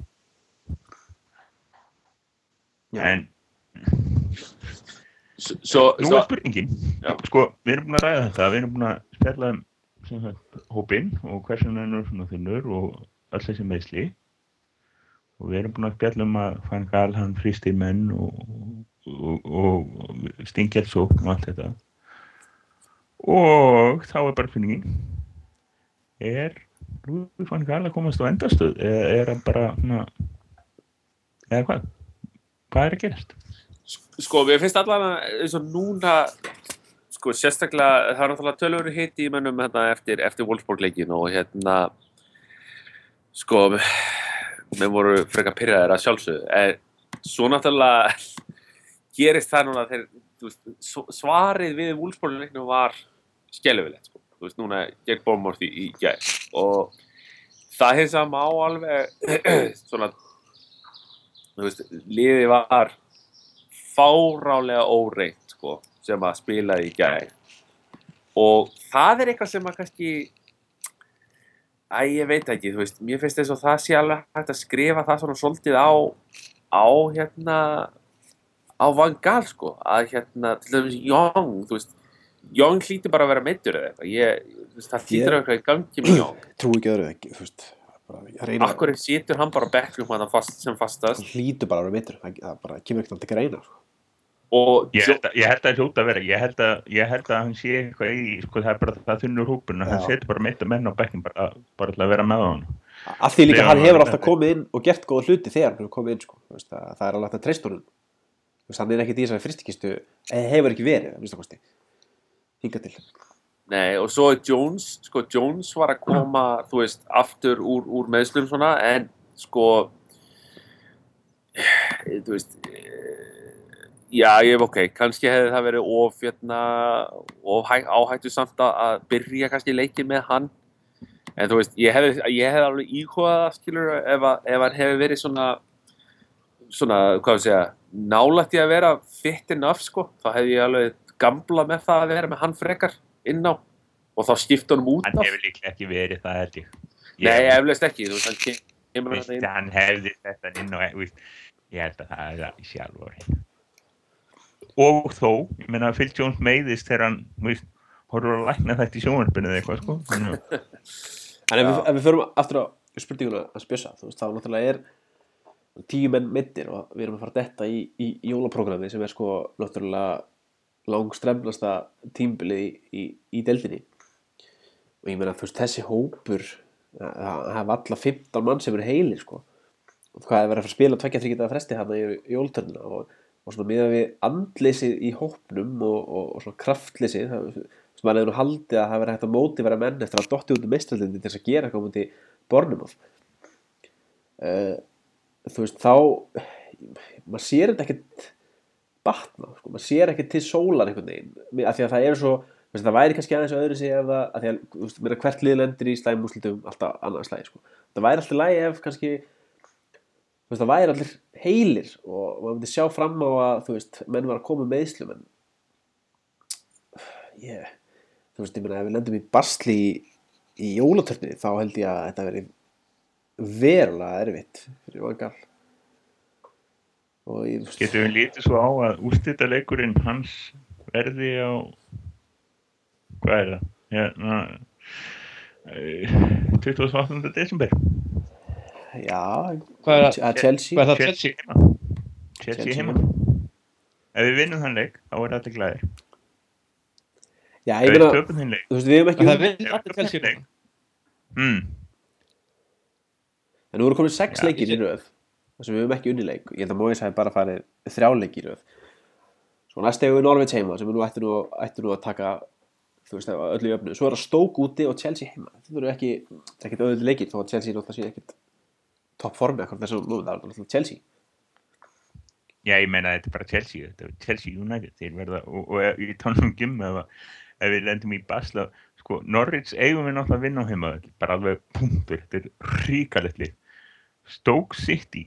En S- Svo, nú er spurningin. Já. sko við erum búin að ræða þetta við erum búin að spjalla um hópinn og hversu hann er svona þunnur og öll þessi meðsli og við erum búin að spjalla um að fann gal hann fristir menn og, og, og stingjart sókn og allt þetta. Og þá er bara spurningin er Lúi fann gal að komast á endastöð? Eða er hann bara svona, eða hvað hvað er að gerast? Sko, mér finnst allan að eins og núna sko, sérstaklega, það er náttúrulega tölur hitt í mönnum hérna, eftir, eftir Wolfsburg leikin og hérna sko, mér voru frekar pyrraðir að sjálfsögðu. En svo náttúrulega gerist það núna þegar veist, svarið við Wolfsburg leiknum var skelfilegt sko. þú veist, núna gegn Bournemouth í, gær. Og það hins að má alveg (clears throat) svona veist, liðið var fárálega óreitt sko, sem að spilaði í gær. Og það er eitthvað sem að kannski Æ, ég veit ekki, þú veist, mér finnst þess að það sé alveg hægt að skrifa það svona svolítið á, á hérna, á Van Gaal, sko, að hérna, til dæmis Young, þú veist, Young hlýtur bara að vera meittur eða eitthvað, ég, þú veist, það hlýtur eitthvað í gangi með Young. trú ekki öðru ekki, þú veist Akkur situr hann bara á bekknum hann fast, sem fastast hann hlýtur bara að vera mittur það, það bara kemur ekkert til greina sko. og Ég held að, ég held að hljóta að vera, ég held að, ég held að hann sé eitthvað í, sko það er bara það þunnur hópun og hann setur bara mitt að menn á bekkin bara, bara til að vera með hann. að því líka Já, hann hefur alltaf komið inn og gert góða hluti þegar hann hefur komið inn sko. Þú veist, það, það er alveg að Þú veist, hann er ekkert í þessari fristikistu hefur ekki verið, að hinga til Nei, og svo Jones, sko, Jones var að koma, þú veist, aftur úr, úr meðslum svona, en sko, þú veist, eh, já, ég hef ok, kannski hefði það verið of, hérna, of hæ, áhættu samt að, byrja kannski leikin með hann, en þú veist, ég hefði, ég hefði alveg íhugað það, skilur, ef, ef hann hefði verið svona, svona, hvað við segja, nálægt í að vera fit enough, sko, þá hefði ég alveg gamla með það að vera með hann frekar inn á og þá skipta honum út Hann af. hefur líklega ekki verið það held ég. Nei, eflaust ekki, þú veist, hann kem- kemur Veist, hann hann hefði þetta inn og veist, ég held að það er að sjálf og þó, ég meina Phil Jones meiðist þegar hann veist, horfur að lækna þetta í sjónvarpinu eða eitthvað sko (laughs) En ef ef við förum aftur á spurninguna að spjösa, þú veist, þá náttúrulega er tíu menn mittir og við erum að fara detta í, í, í jólaprógrami sem er sko náttúrulega langstremnasta tímbilið í, í, í deildinni. Og ég meina, þú veist, þessi hópur það hafa alla 15 mann sem eru heilir, sko. Og hvað er verið að fara að spila tvekja þryggjita fresti hann í jóltörnina og, og svona miðað við andleysið í hópnum og, og, og svona kraftleysið það, sem maður hefur nú haldið að það verið hægt að mótivera menn eftir að dotti út um meistralindi til þess að gera eitthvað múti Bornumóð uh, þú veist þá maður sér þetta ekkert batna, sko, maður sér ekkert til sólar einhvern veginn, af því að það eru svo veist, það væri kannski aðeins öðru sig ef það, að því að þú veist, meira, hvert lið lendir í slæmúslitum alltaf annað slæði, sko, það væri alltaf lægi ef kannski þú veist, það væri allir heilir og maður myndi sjá fram á að, þú veist, menn var að koma með meðslum en ég, þú veist, ég meina ef við lendum í basli í, í jólatörni þá held ég að þetta veri verulega erfitt fyrir vangal ég, getum við lítið svo á að ústita leikurinn hans verði á hvað er það hérna eh, 28. desember já, Hvað er það? að Chelsea Hvað er það? Chelsea heima Chelsea Chelsea heima ef við vinnum þann leik þá er þetta glæðir já, ég þann leik þú veist, við hefum ekki Það unnið- vinn allir Chelsea núna. mm. en nú eru komin sex leikir í röð þar sem við hefum ekki unni leik. Ég held að Móis hafi bara farið þrjá leiki í röð. Svo næst hefur við Norveits heima sem við nú ættu nú, ættu nú að taka þú veist, af öllu í öfnu svo er það Stoke úti og Chelsea heima. Þetta eru ekki, þetta er ekkert öðvöldi leikir þó að Chelsea náttúrulega sé ekkert topp formi akkur þessum nú, það er náttúrulega Chelsea. Já, ég meina þetta er bara Chelsea, þetta er Chelsea United, þeir verða, og, og ég tánum um gimm ef, við lendum í basla, sko, Norwich eigum við náttúrulega að vinna á heima, bara alveg punktur, þetta er ríkalegt lið. Stoke City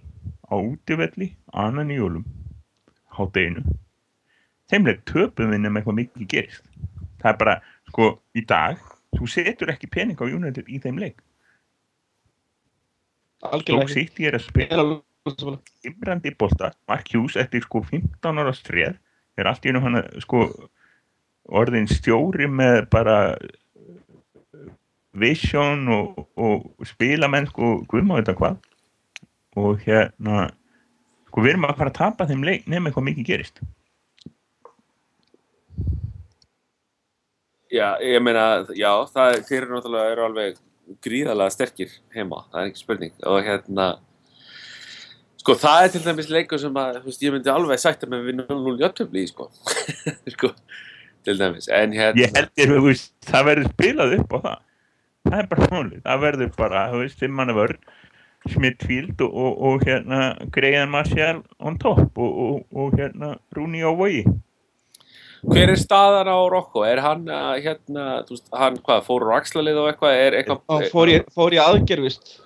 á útivelli, annan í jólum, hátteginu, þeimlega töpum við nema eitthvað mikið gerist. Það er bara, sko, í dag, þú setur ekki pening á United í þeim leik. Stoke. City er að spila gimbrandi bolta Mark Hughes eftir sko 15 ára streð er allt í einu hann að, sko orðin stjóri með bara uh, vision og, og spilamenn sko guðma þetta hvað og hérna sko við erum að fara að tapa þeim leik nefnum eitthvað mikið gerist. Já, ég meina, já, það, þeir eru náttúrulega eru alveg gríðarlega sterkir heima, það er ekki spurning. Og hérna sko, það er til dæmis leikur sem að, þú veist, ég myndi alveg sætta með við 0-0 jöfntöfli í, sko. (laughs) Sko, til dæmis, en hérna ég held ég, þú veist, það verður spilað upp á það. Það er bara málið, það verður bara þú veist, þeim manna vörn Smithfield og, og, og hérna Greiðan Marcial on top og, og, og hérna Rúni á vogi hver er staðan á Rokko? Er hann, uh, hérna, þú veist, hann, hvað, fór úr axlalið og eitthvað, er eitthvað, Hann fór í, fór í aðgerfist.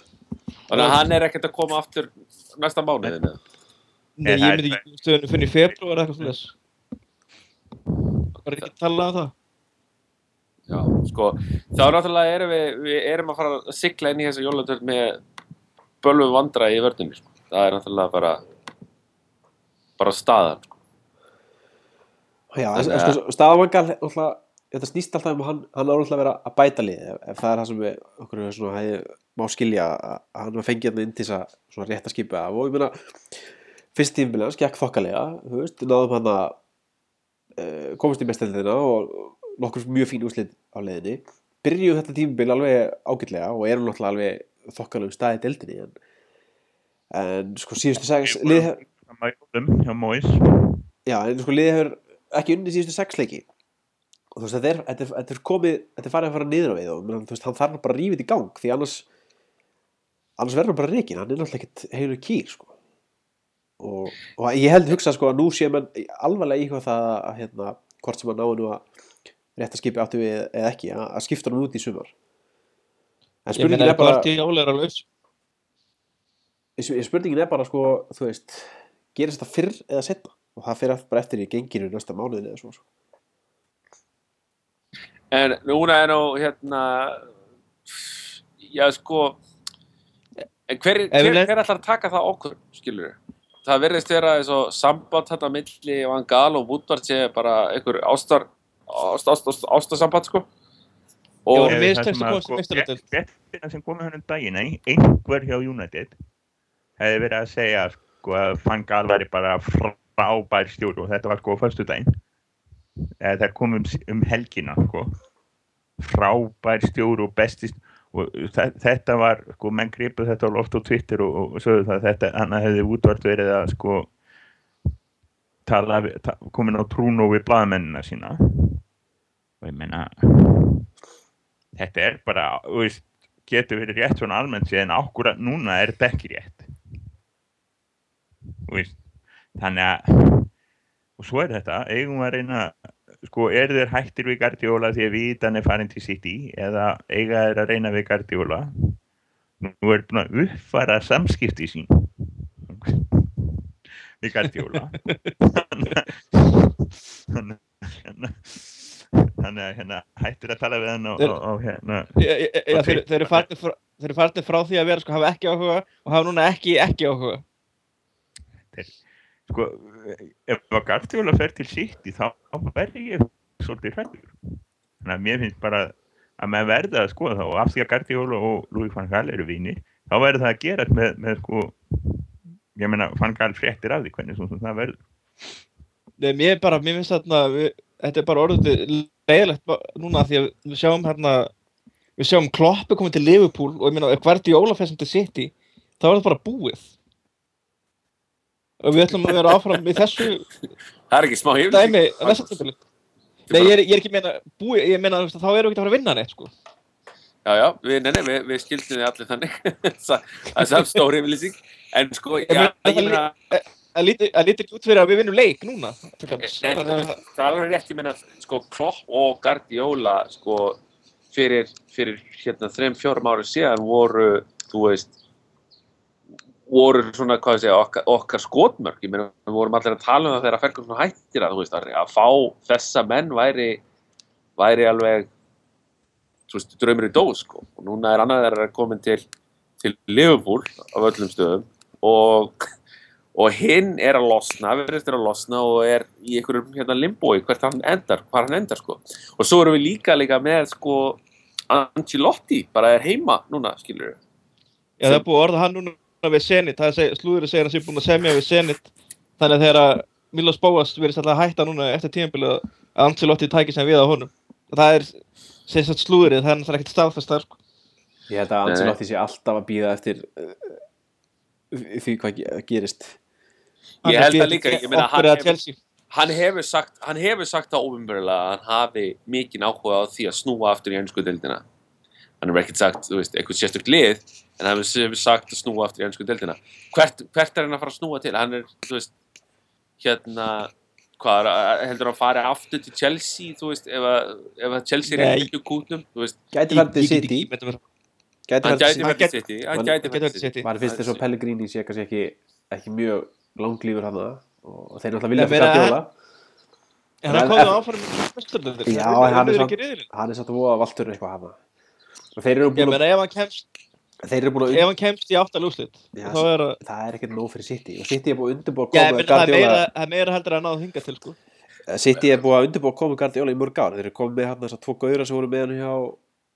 þannig að hann er ekkert að koma aftur næsta mánuðinu? Nei, Nei, ég myndi ekki stöðunni fyrir februar eða eitthvað svona þess. Það var ekki að tala um það. Já, sko, þá náttúrulega erum við, við erum að fara að sigla inn í þessa jólatörn með bölvu vandra í vörðunni, sko. Það er náttúrulega bara, bara staðan, sko. Já, en, en sko, staðavangal, náttúrulega, þetta snýst alltaf um hann, hann á náttúrulega að vera að bæta lið, ef, ef það er það sem við, okkur er svona, hefði, má skilja að hann var fengið hann inn til þess að rétt að skipa af og ég meina, fyrst tímbil hans gekk þokkalega, þú veist, náðum hann að uh, komast í mestendina og nokkur mjög fín úrslit á leiðinni, byrjuðu þetta tímbil alveg ágætlega og erum náttúrulega alveg þokkalegum staði í deildinni en, en sko síðustu sex lið, Það en sko liðið hefur ekki unni síðustu sex leiki. Og þú veist, þetta er, þetta er, er komið þetta er farið að fara niður á við og menn, þú veist, hann þarf bara að rífa þetta í gang því annars annars verður hann bara reikin, hann er náttúrulega ekkert heilu kýr sko. Og, og ég held hugsa sko að nú sé menn alvarlega íhuga það að hérna, hvort sem hann náðu nú að rétt að skipi áttu við eða ekki, að skipta hann út í sumar en Ég spurningin er bara er alveg spurningin er bara sko, þú veist gerist þetta fyrr eða setna og það fyrir bara eftir í genginu næsta mánuðin eða svo sko. En núna er nú, hérna, já, sko, en hver, hver, hver ætlar að taka það okkur, skilur Það verðist vera eins og samband þetta milli Van Gaal og Woodward sé bara einhver ástar, ást, ást, ást, ástarsamband, sko. Og, mistekst sem að komast í sko, meistaradeild. fréttina sem komið hann um daginn, ein- einhver hjá United hefði verið að segja sko að Van Gaal væri bara frábær stjóri og þetta var sko á föstu daginn. Eða það kom um, um helgina sko. Frábær stjóri og bestist og þe- þetta var, sko, menn gripu þetta á loft á Twitter og, og, og sögðu það að þetta, hann hefði útvart verið að sko tala, ta, komin á trúnó við blaðmennina sína og ég meina þetta er bara, veist, getur verið rétt svona almennt séð en ákvörða núna er þetta ekki rétt. Veist, þannig að, og svo er þetta, eigum við að reyna, sko, er þeir hættir við Guardiola því að vitan er farin til City eða eiga þeir að reyna við Guardiola? Nú er búin að uppfara samskipti sín við Guardiola. (laughs) Þannig að, þannig að hérna, hættir að tala við hann og, Þeir- og, og hérna, já, já, Ok. þeir, þeir eru farnir frá, þeir farnir frá því að vera sko hafa ekki áhuga og hafa núna ekki ekki áhuga. sko, ef að Guardiola fer til City þá verði ég svolítið hrættur. Þannig að mér finnst bara að maður verði að skoða það og af því að Guardiola og Louis van Gaal eru vinir, þá verður það að gerast með, með sko, ég meina van Gaal fréttir af því hvernig svona það verður. Nei, mér er bara, mér finnst þarna, við, þetta er bara orðið leiðilegt núna því að við sjáum hérna, við sjáum Kloppi komið til Liverpool og ég ef Guardiola fer sem til City, þá er það bara búið. Og við ætlum að vera áfram í þessu það er ekki smá tímpili. Nei, ég er, ég er ekki meina, búið, ég meina, þá erum við ekki að fara að vinna neitt, sko. Já, já, við, nei, nei, við, við skildum þið allir þannig. (laughs) það er yfirlýsing. En sko, já, ég meina, Það ekki út fyrir að við vinnum leik núna. að- það er alveg rétt, ég meina, sko, Klopp og Guardiola, sko, fyrir, fyrir hérna þreim, fjórum ári síðan voru, þú veist, voru svona, hvað ég segja, okkar, okkar skotmörk, ég meina, við vorum allir að tala um það þegar Ferguson hættir að, þú veist, að, að fá þessa menn væri, væri alveg, veist, draumur í dós, sko, og núna er annað þeirra komin til, til Liverpool af öllum stöðum og og hinn er að losna, verðist er að losna og er í einhverjum hérna limbói hvert hann endar, hvað hann endar sko. Og svo erum við líka líka með sko Ancelotti, bara er heima núna, skilur við Já, það er búið að orða hann núna við Zenit, það er seg, slúður að segja að hann sé búin að semja við Zenit. Þannig að þegar að Milos Bóas verið alltaf að hætta núna eftir tímabilið að Ancelotti tækir sem við á honum. Það er sem sagt slúðrið, það er náttúrulega ekkert staðfast þar sko. Ég held að. Ancelotti sé alltaf að býða eftir uh, því hvað ge- gerist Ég held það líka, ég meina, hann hefur- hann hefur sagt, hann hefur sagt það ofinbjörlega að hann hafi mikinn áhuga á því að snúa aftur í ennsku deildina. Hann hefur ekkert sagt, þú veist, eitthvað sérstök lið en hann hefur sagt að snúa aftur í ennsku deildina. Hvert, hvert er hann að fara að snúa til? Hann er, þú veist hérna, hvað er, að- heldur hann fari aftur til Chelsea, þú veist, ef að, ef að Chelsea er ekki kútnum, þú veist, Gæti get City. ekki ímyndað mér- Gæti get- til City, hann gæti til til City. Var fyrst þess að Pellegrini sé kannski ekki, ekki mjög langlífur hann og þeir náttúrulega vilja fyrir Guardiola En hann komið áfram í mestardeldir. Já, hann er satt að voða valtur eitthvað hana. Og þeir eru Ég búin að, meina, ef hann kemst, þeir eru búin að ef hann kemst í þá er það... það er ekkert nóg fyrir City. Og City er búin að undirbúa að koma það er meira, heldur að náðu hinga til, sko. City er búin að undirbúa að koma Guardiola í mörg ár. Þeir eru komið með hann þessar tvo gauðra sem voru með hann hjá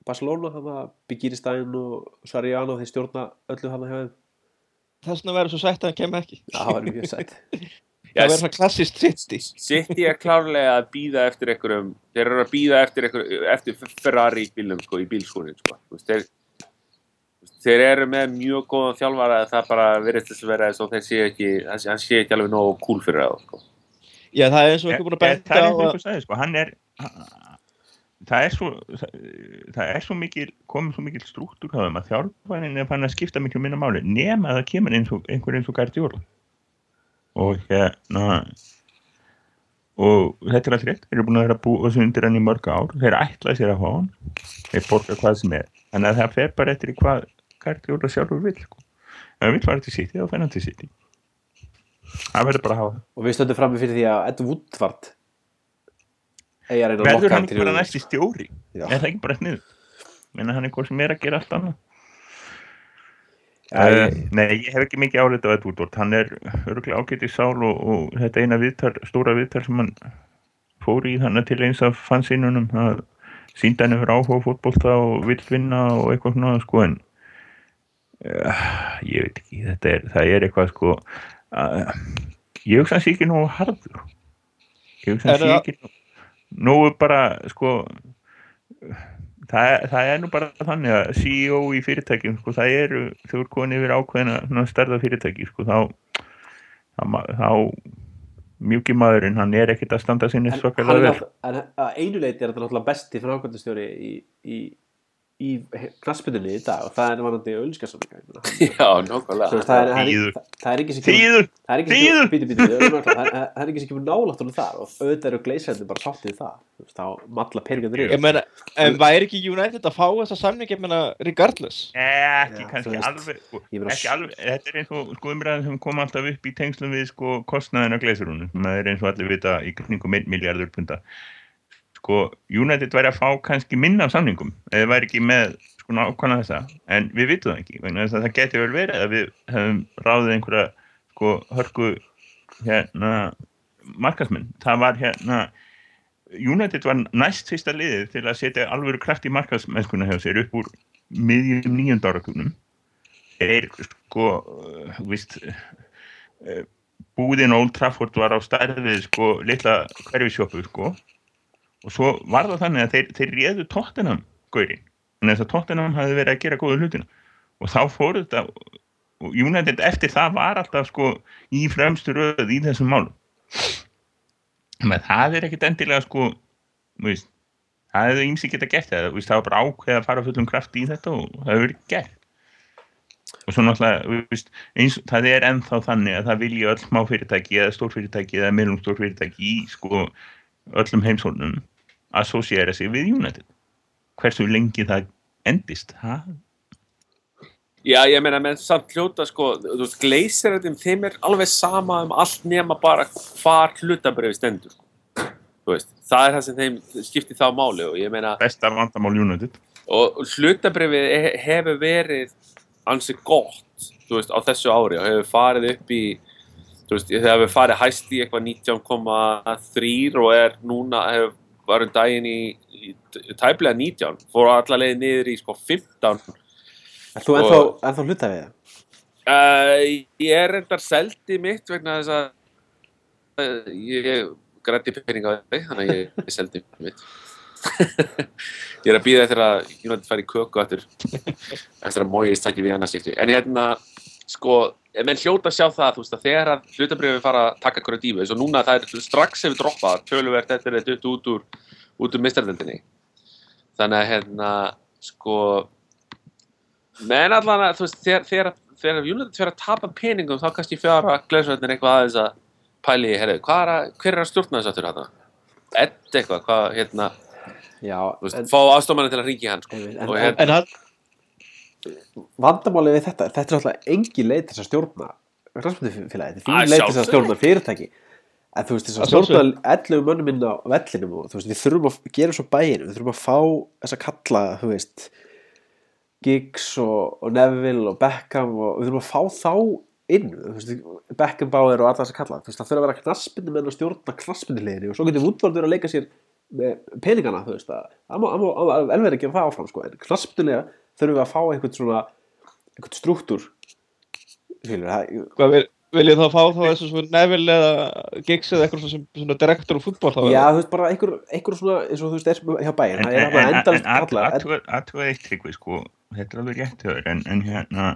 Barcelona, að Bigirstein og Sariano, þeir stjórna öllu hann hjá þeim Þess vegna verður svo sætt að hann kemur ekki. Já, það er mjög sætt (laughs) Já, Það verður svona klassist City. City er klárlega að býða eftir einhverjum, þeir eru að býða eftir einhverjum, eftir Ferrari bílum, sko, í bílskúrin, sko. Þeir, þeir eru með mjög góðan þjálfara að það bara verðist þess að vera eins og þeir sé ekki, hann sé- ekki alveg nógu cool fyrir það, sko. Já, það er eins og ekki búin að benda það á eins og að... sko, hann er það er svo það, það er svo mikil komið svo mikil þeim að þjálfærin er fann að skipta miklu minna máli nema að það kemur eins og, einhver eins og Guardiola. Og hérna og þetta er allt rétt. Þeir eru búin að vera búa þessu undir hann í mörg ár. Þeir ætla sér að fá hann. Þeir borga hvað sem er. Þannig að það fer bara eftir hvað Guardiola sjálfur vil sko. ef hann vil fara til City þá hann til City. Það verður bara að hafa það. Og við stöndum frammi fyrir því að Ed Woodward eigi að reyna að verður hann ekki bara næsti stjóri? Já. er það ekki bara sniður menna hann er hvað sem er að gera allt annað. Já, uh, ég- nei, ég hef ekki mikið álit á Ed Woodward. Hann er örgulega ágætt í sál og, og þetta eina viðtal, stóra viðtal sem hann fór í þannig til eins af fansinunum að sínda hann yfir áhuga fótbolta og vill vinna og eitthvað svona sko en uh, ég veit ekki þetta er, það er eitthvað sko uh, ég hugsa hans ekki nógu harður. Ég hugsa Er hans ekki nógu, nógu bara sko það, er- það er nú bara þannig að CEO í fyrirtækjum sko, það eru, þau eru konið yfir ákveðina stærða fyrirtæki sko, þá þá, þá mjúki maðurinn, hann er ekkert að standa sinni svakalega er vel en einu leiti er þetta náttúrulega besti frákvæmdastjóri í, í, í knaspundinni í dag og það er vanandi auðlískasamlinga (laughs) Já, nákvæmlega. það, er- það, er- það er ekki sem kemur það er ekki sem kemur það það honum þar og auðvitað eru gleisættin bara sáttið það. Þá malla peningarnir Ég yfir meina, en væri ekki United að fá þessa samning, ég meina, regardless? ekki kannski alveg sko, ég alveg, þetta er eins og sko umræðin sem kom alltaf upp í tengslum við sko kostnaðin af gleisurunum, sem er eins og allir vita í kringum 1 miljardur punta sko, United væri að fá kannski minna af samningum, eða væri ekki með sko nákvæmlega þessa, en við vitum það ekki vegna þess að það geti vel verið að við hefum ráðið einhverja sko hörku hérna markasminn, það var hérna United var næst fyrsta liðið til að setja alvöru kraft í markasmennskuna hjá sér upp úr miðjum nýjönda áratunum er sko víst uh, búðin Old Trafford var á stærðið sko litla hverfisjópu sko og svo var það þannig að þeir, þeir réðu Tottenham gaurinn en þess að Tottenham hafði verið að gera góða hlutina. Og þá fór þetta og United eftir það var alltaf sko í fremstu röð í þessum málum. Menn það er ekkit endilega sko veist, það hefði ímsi geta gert það, veist, það var bara ákveð að fara fullum kraft í þetta og það hefur verið gert. Og svo náttúrulega veist, eins, það er ennþá þannig að það vilja öll smá fyrirtæki eða stór fyrirtæki eða meðlum stór fyrirtæki í sko öllum heimsóknum að associera sig við United hversu lengi það endist ha? Já, ég meina, menn samt hljóta, sko, þú veist, gleysiröndum, þeim er alveg sama um allt nema bara hvar hlutabriði stendur, sko. Þú veist, það er það sem þeim skiptir þá máli og ég meina, besta vandamál United og hlutabrifið hefur verið ansi gott þú veist, á þessu ári og hefur farið upp í þú veist, það hefur farið hæst í eitthvað 19,3 og er núna hefur varum daginn í, í tæplega 19 fór allar leið niður í sko 15 Er þú ennþá, ennþá hluta við það? uh, ég er reyndar seldi mitt vegna þess að uh, ég grætti pening á þig þannig að ég, ég seldi mitt. (laughs) Ég er að býða eftir að United fari í köku eftir, eftir að Moyes takki við annars skipti. En hérna sko, menn hljóta að sjá það veist að þegar að hlutabrifi fara að taka hverju dífu eins og núna það er strax hefur droppað töluvert eftir þetta út, út úr út úr mistardendinni þannig að hérna sko menn allan að þegar, þegar, United fyrir að tapa peningum þá kannski fjara gleðsvöldin eitthvað aðeins að pæli, er að, hver er að stjórna þess aftur hérna? Edd eitthvað, hvað, hérna, Já, veist, en, fá aðstofmanni til að ringi hann, sko. en, Og en, hérna- En hann, vandamálið við þetta, þetta er alltaf engin leið til að stjórna knastmyndufélagi, þetta er Að fín leið til að stjórna fyrirtæki. En þú veist þess að Að stjórna 11 mönnum inn á vellinum og þú veist við þurfum að gera svo bæinn, við þurfum að fá þess að kalla, þú veist Giggs og, og Neville og Beckham og við þurfum að fá þá inn, veist, Beckham Bauer og alla þess að kalla, þú veist, það þurfa að vera knastmyndu menn að stjórna knastmynduleginu og svo getur verið að leika sér með peningana, þú veist, að má það má vel verið að það áfram, sko, en knastmyndulega þurfum við að fá einhvern svona einhvern struktúr hvað vil, vil ég þá fá þá þessu svona Neville eða Giggs eða eitthvað sem svona direktor og fútbol þá? já, þú veist, bara einhver, einhver svona eins og þú veist, er hjá bæinn, En, það er en, en, aðtuga eitt tryggvi sko, þetta er alveg rétt höfður en, en hérna,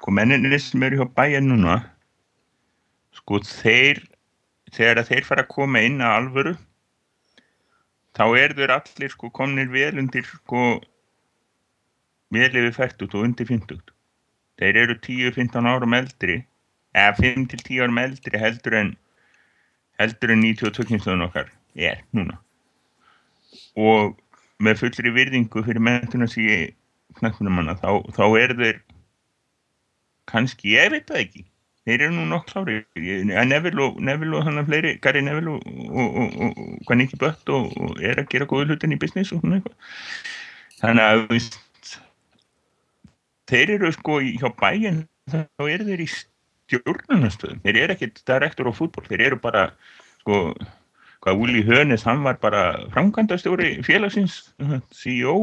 sko menninir sem eru hjá bæja núna sko þeir þegar að þeir fara að koma inn að alvöru þá eru þeir allir sko komnir vel undir sko vel yfir fættut og undir fymtugt þeir eru 10-15 árum eldri eða 5-10 árum eldri heldur en heldur en 92 kynstöðun okkar er núna. Og með fullri virðingu fyrir mentuna síði knattmyndumanna þá, þá er þeir kannski, ég veit það ekki. Þeir eru nú nokk klári Neville og, Neville og þannig fleiri Gary Neville og, og, og, hvað Nicky Butt og, er að gera góðu hlutin í business og svona eitthvað. Þannig að veist, þeir eru sko í, hjá bæinn þá eru þeir í stjórnunastöðum þeir eru ekkit direktor á fútból þeir eru bara sko hvað Uli Hönes, hann var bara framkvæmdastjóri félagsins CEO,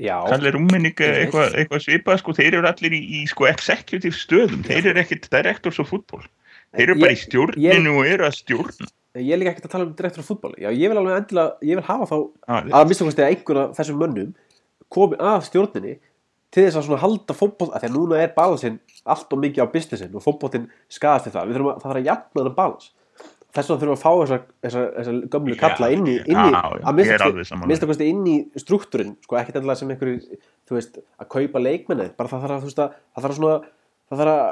Rúmenik Einmitt. eitthvað, eitthvað svipað, sko, þeir eru allir í, í sko executive stöðum, þeir eru ekkit directors of fútból, þeir eru bara í Ég- stjórninu og eru að stjórna. Ég er líka ekkert að tala um direktur á fútbol já, ég vil alveg endilega, ég vil hafa þá Ah, að mista kosti að einhver af þessum mönnum komi að stjórninni til þess að svona halda fótboll að því að núna er balansinn allt og mikið á businessin og fótbollin skadast til það, við þurfum að, það þarf að jafna þennan balans. Þess vegna þurfum að fá þessa, þessa, þessa gömlu kalla inn í, inn í já, já, að ég er alveg minnsta saman minnsta kosti inn í struktúrin sko ekkert endilega sem einhverju þú veist, að kaupa leikmenni bara það þarf að, þú veist, að það þarf að svona það þarf að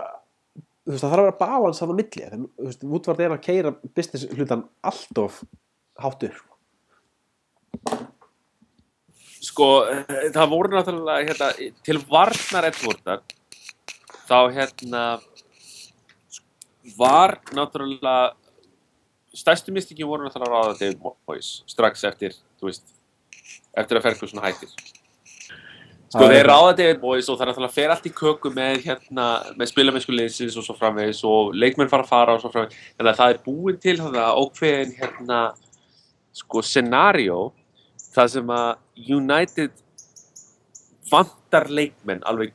þú veist, það þarf að vera balans að það milli. Þú veist, Woodward er að keira business hlutan allt of hátt upp sko. Eh, það voru náttúrulega, hérna, til varnar Edwardar, þá, hérna, var náttúrulega, stærstu mistingi voru náttúrulega ráða David Moyes, strax eftir, þú veist, eftir að Ferguson hættir. Sko, þeir ráða David Moyes og það er náttúrulega fer allt í köku með, hérna, með spilamennsku liðsins og svo framvegis og leikmenn fara að fara og svo framvegis. Að það er búin til það ákveðin, hérna, sko, scenario það sem að United vantar leikmenn alveg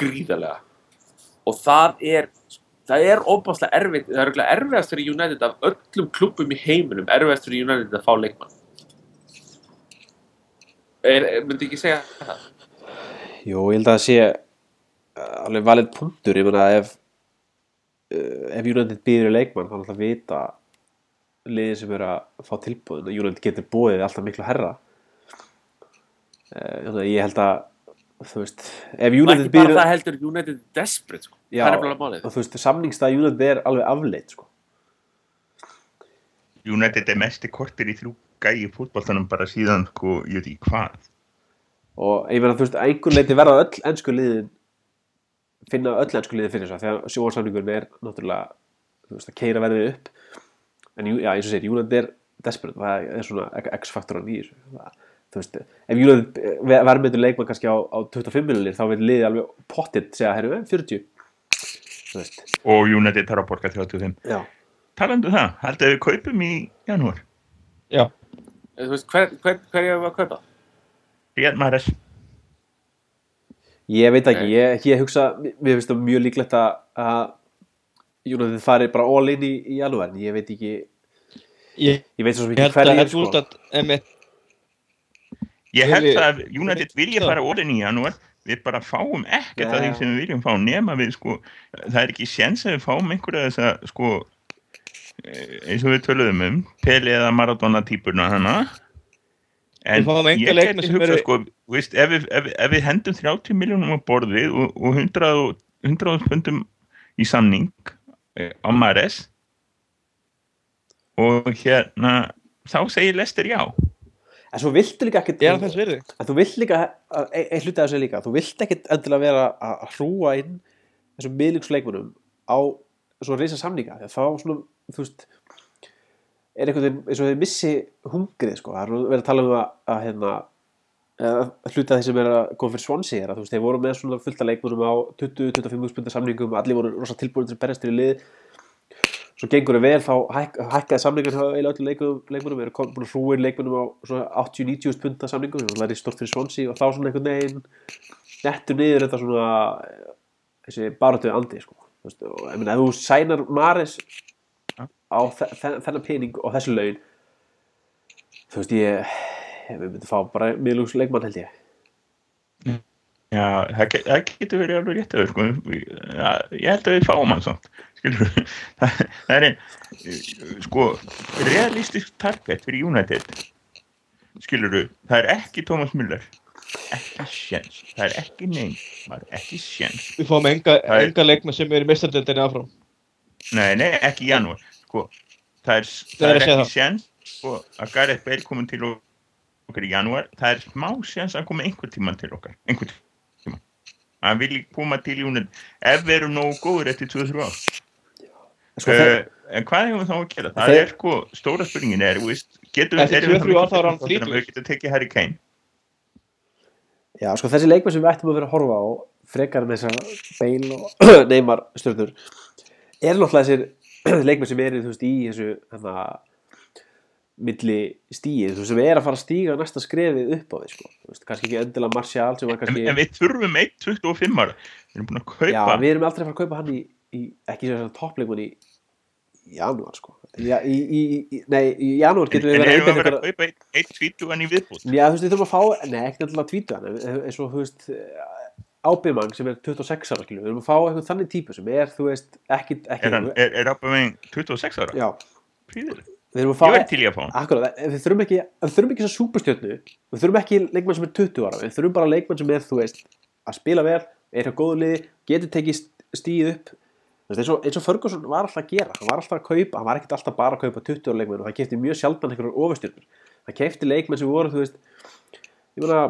gríðarlega. Og það er það er óbáslega erfitt það er örugglega erfiðast fyrir United af öllum klubbum í heiminum erfiðast fyrir United að fá leikmann. Myndi ekki segja það? Jú, ég held að það sé uh, alveg valið punktur, ég meina ef uh, ef United býður í leikmann þá er alltaf að vita liðið sem er að fá tilbúðin að United getur búið alltaf miklu herra ég held að þú veist, ef United ekki bara það heldur United er desperate sko. Já. það er bara málið og þú veist, samningstað United er alveg afleitt sko. United er mesti kortir í þrjú gæi fútboltanum bara síðan sko, ég veit ekki hvað og ég meina þú veist, að einhver leiti verða öll ennsku liðin finna öll ennsku liðin fyrir þess að þegar sjónsamningurinn er náttúrulega þú veist, að keira verðið upp en já, eins og segir, United er desperate, það er svona x-faktoran í þessu það, þú veist, ef United verður með leikmann kannski á, á 25 miljonir þá vil liðið alveg pottitt segja, herru, eh, 40 þú veist, og United þarf að borga 35 já. Talandu um það, haldið að við kaupum í janúar? Já, Þú veist, hver, hver, hver ég að kaupa? Ríad Mares Ég veit ekki, ég, ég hugsa, finnst það mjög líklegt að, að United fari bara all in í, í janúar, en ég veit ekki, ég, ég veit svo sem ég ekki held að hverju, Edward sko. að emitt, Ég held að United vilja fara orðin í janúar við bara fáum ekkert Nei. af því sem við viljum fá nema við sko, það er ekki séns að við fáum einhverja þess að sko eh, eins og við töluðum um Peli eða Maradona típurna hana. En ég geti eru- sko veist, ef, við, ef, við- ef við hendum 30 miljónum á borðið og, og 100 og- 100 pundum í samning eh, á Mares og hérna þá segir Lester já En svo viltu líka ekkert Er? En þú vilt líka, ein, ein hluti af þessu líka þú vilt ekkert endilega vera að að hrúa inn þessum miðlingsleikmunum á svo reysa samninga að þá svona, þú veist er einhvern veginn eins og þeir missi hungrið sko, það er nú verið að tala um að, að hérna að hluti af því sem er að koma fyrir Swansea er að þú veist, þeir voru með svona fullta leikmunum á 20-25 spundar samningum allir voru rosa tilbúin til að berjast til í lið svo gengur það vel þá hæk, hækkaði samningar hjá eiginlega öllum leikmunum, leikmunum eru kom- búin að hrúin leikmunum á svona 80-90 spundar samningum það er stort fyrir Swansea og þá svona einhvern veginn nettur niður þetta svona eh, þessi baratuði andi sko. Og ég meina ef þú sænar Maris á þe þe þennan pening og þessu laun þú veist ég við myndum fá bara miðlúks leikmann held ég Já, það, það getur verið alveg rétt að sko. ja, ég held að við fáum hann skilur (laughs) það, er ein sko, realistisk target fyrir United. Skilur það er ekki Thomas Müller. Ekki sjens, það er ekki neyn maður ekki sjens Við fáum enga, enga leikmenn sem er í mestardildinni áfram. nei, nei, ekki í janúar. Sko, það er, það er ekki sjens sko, að Gareth Bale komin til okkar í janúar það er smá sjens að koma einhver tíman til okkar. Einhver tíman hann vil koma til United. Ef við erum nógu góður eftir 2-3 ár sko, uh, en hvað hefum við þá að gera? Það er sko, stóra spurningin er, veist, getum Eftir erum 2-3 ár þá er hann Við þrítugur. getum tekið Harry Kane. já, sko þessi leikmann sem við ættum að vera að horfa á frekar en þessar Bale og (clears throat) Neymar stjórnur er náttúrulega þessir (clears throat) leikmenn sem veist í þessu að milli stíið, þú veist, sem er að fara að stíga næsta skrefið upp á því, sko þú veist, kannski ekki endilega Martial sem var En, kannski en við þurfum 1.25 ára. Við erum búin að kaupa. Já, við erum aldrei að fara að kaupa hann í, í ekki sem þess að toppleikmann í janúar sko Já, í, í, í, nei, í janúar en við verið að vera að kaupa 1.20 í viðbútt? Já, þú veist, við þurfum að fá, nei, ekki alltaf að tvítu hann en eins og, þú veist, ábyrmang sem er 26 ára, skilju, við þurfum að fá eitthvað þannig típu sem er, þú veist, ekki, ekki Er, er, er Aubameyang 26 ára? Já, Príður. við þurfum að Ég fá verði til í að fá hann. Akkurat, við þurfum ekki, við þurfum ekki þessa súperstjörnu Við þurfum ekki leikmann sem er 20 ára Við þurfum bara leikmann sem er, þú veist að spila vel, er hjá góðu liði getur tekið stíð upp eins, og, eins og Ferguson var alltaf að gera hann var alltaf að kaupa, hann var ekkert alltaf bara að kaupa 20 ára leikmenn og hann kefti mjög sjaldan einhverjum ofurstjörnur hann kefti leikmenn sem voru, þú veist ég meina,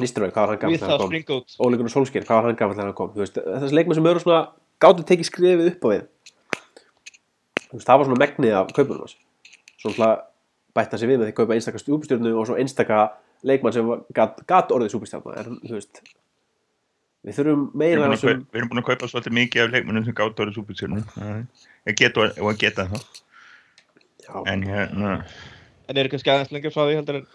Nistelrooy, hvað var hann Við þegar það hann kom? Gunnar Solskjær, hvað var hann gamall þegar hann kom? Þú veist, þessi leikmenn sem eru svona gátu tekið skrifið upp á við. Þú veist, það var svona megnið af kaupunum svona bætta sig við með því að kaupa einstaka við þurfum Við meira erum, búin að, við búin að kaupa svolítið mikið af leikmennum sem gátt árið get og að geta það. já, En hérna, En eru kannski aðeins lengur frá því heldur en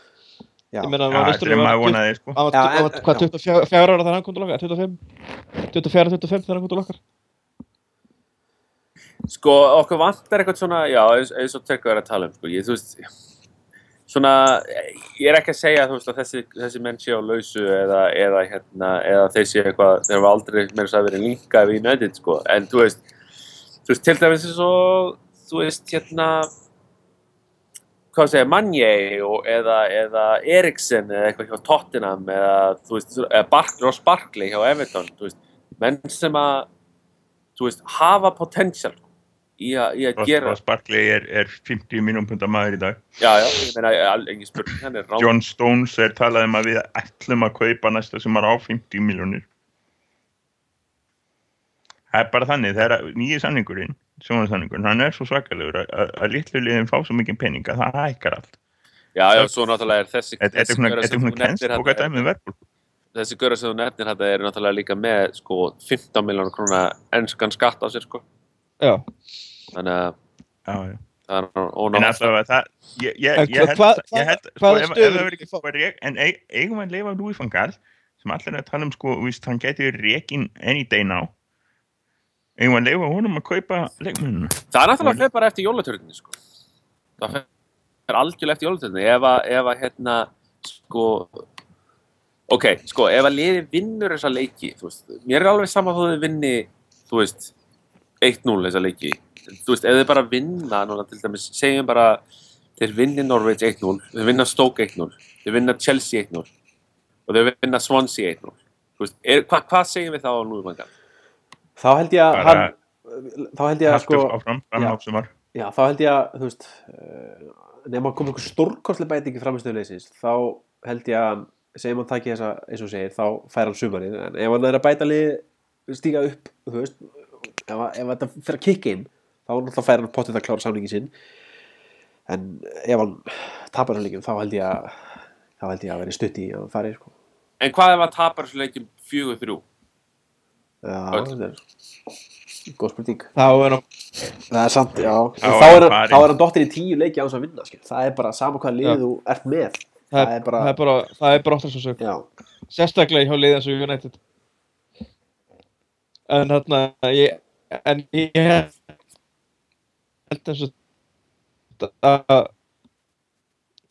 já, ég meina já, að er maður vonaði, sko. Var, Já, var, en- hvað, 24 ára þegar hann kom til okkar? 25? 24, 25 þegar hann kom til okkar? Sko, okkur vantar eitthvað svona, já, eins, eins og tekka er að tala um, sko, ég, þú veist, svona, ég er ekki að segja, veist, að þessi, þessi menn sé á lausu eða, eða, hérna, eða þeir sé eitthvað, þeir hafa aldrei meira að vera líka við United, sko, en þú veist, þú veist, til dæmis eins og, þú veist, hérna, hvað segja, Manje og, eða, eða Eriksen eða eitthvað hjá Tottenham eða, þú veist, eða Bark, Ross Barkley hjá Everton, þú veist, menn sem að, þú veist, hafa potential í að, í að Ross, gera Ross Barkley er, er 50 minnum punta maður í dag. já, já, ég meina, al- engin spurning er John Stones er talað um að við ætlum að kaupa næsta sem er á 50 miljónir. Það er bara þannig, þegar nýji samningurinn, sjónarsamningurinn, hann er svo svakalegur að, litlu liðin fá svo mikið peninga, það hækkar allt. já, já, svo náttúrulega er þessi Þetta er þessi svona, er kennst og hvað dæmið verður. þessi göra sem þú nefnir þetta er náttúrulega líka með sko 15 miljónar króna ennskan skatt á sér sko Já. Þannig að Já, já. það er En ónátt alltaf að það, ég, ég, En ég held, hvað- sko, ef stöður en eig- eigum við að lifa Louis van Gaal, sem allir er að tala um, sko, víst, hann geti rekin any day now, eigum við að lifa honum að kaupa leikmenninu. það er náttúrulega fyrir bara eftir jólatörninni sko. Það fer algjörlega eftir jólatörninni ef að, ef að hérna sko ok, sko, ef að liði vinnur þessa leiki, þú veist, mér er alveg sama þó þau vinni, þú veist 1-0 þessa leiki þú veist, ef þau bara vinna, núna til dæmis segjum bara, þeir vinni Norwich 1-0 þeir vinna Stoke 1-0 þeir vinna Chelsea 1-0 og þeir vinna Swansea 1-0 þú veist, er, hva, hvað segjum við þá á núðumangan? þá held ég að hann þá held ég að sko áfram, fram Já. á sumar. já, þá held ég að, þú veist, uh, nema að koma einhver stórkostlega bætingi framistöðuleysins, þá held ég að, segjum hann taki þessa, eins og segir, þá fær hann sumarið, en ef hann er að bæta lið, stíga upp, þú veist, ef, ef þetta fyrir að kikka inn, þá náttúrulega fær hann pottið að klára samningi sinn, en ef hann tapar hann líkjum, þá held ég að, þá held ég að vera stutt í að hann fari, sko. En hvað ef að tapar þessu leikjum fjögur þrjú? Já, þetta er góð spurning. Þá er hann, Það er sant, já. Þá þá, er hann er hann dottir í tíu leiki á þess að vinna, skil. Það er bara sama hvað lið Já. þú ert með. það, Það er bara- það er bara, það er bara óttast svo sög. Já, Sérstaklega hjá liðan svo United. En þarna, ég, en ég held eins og að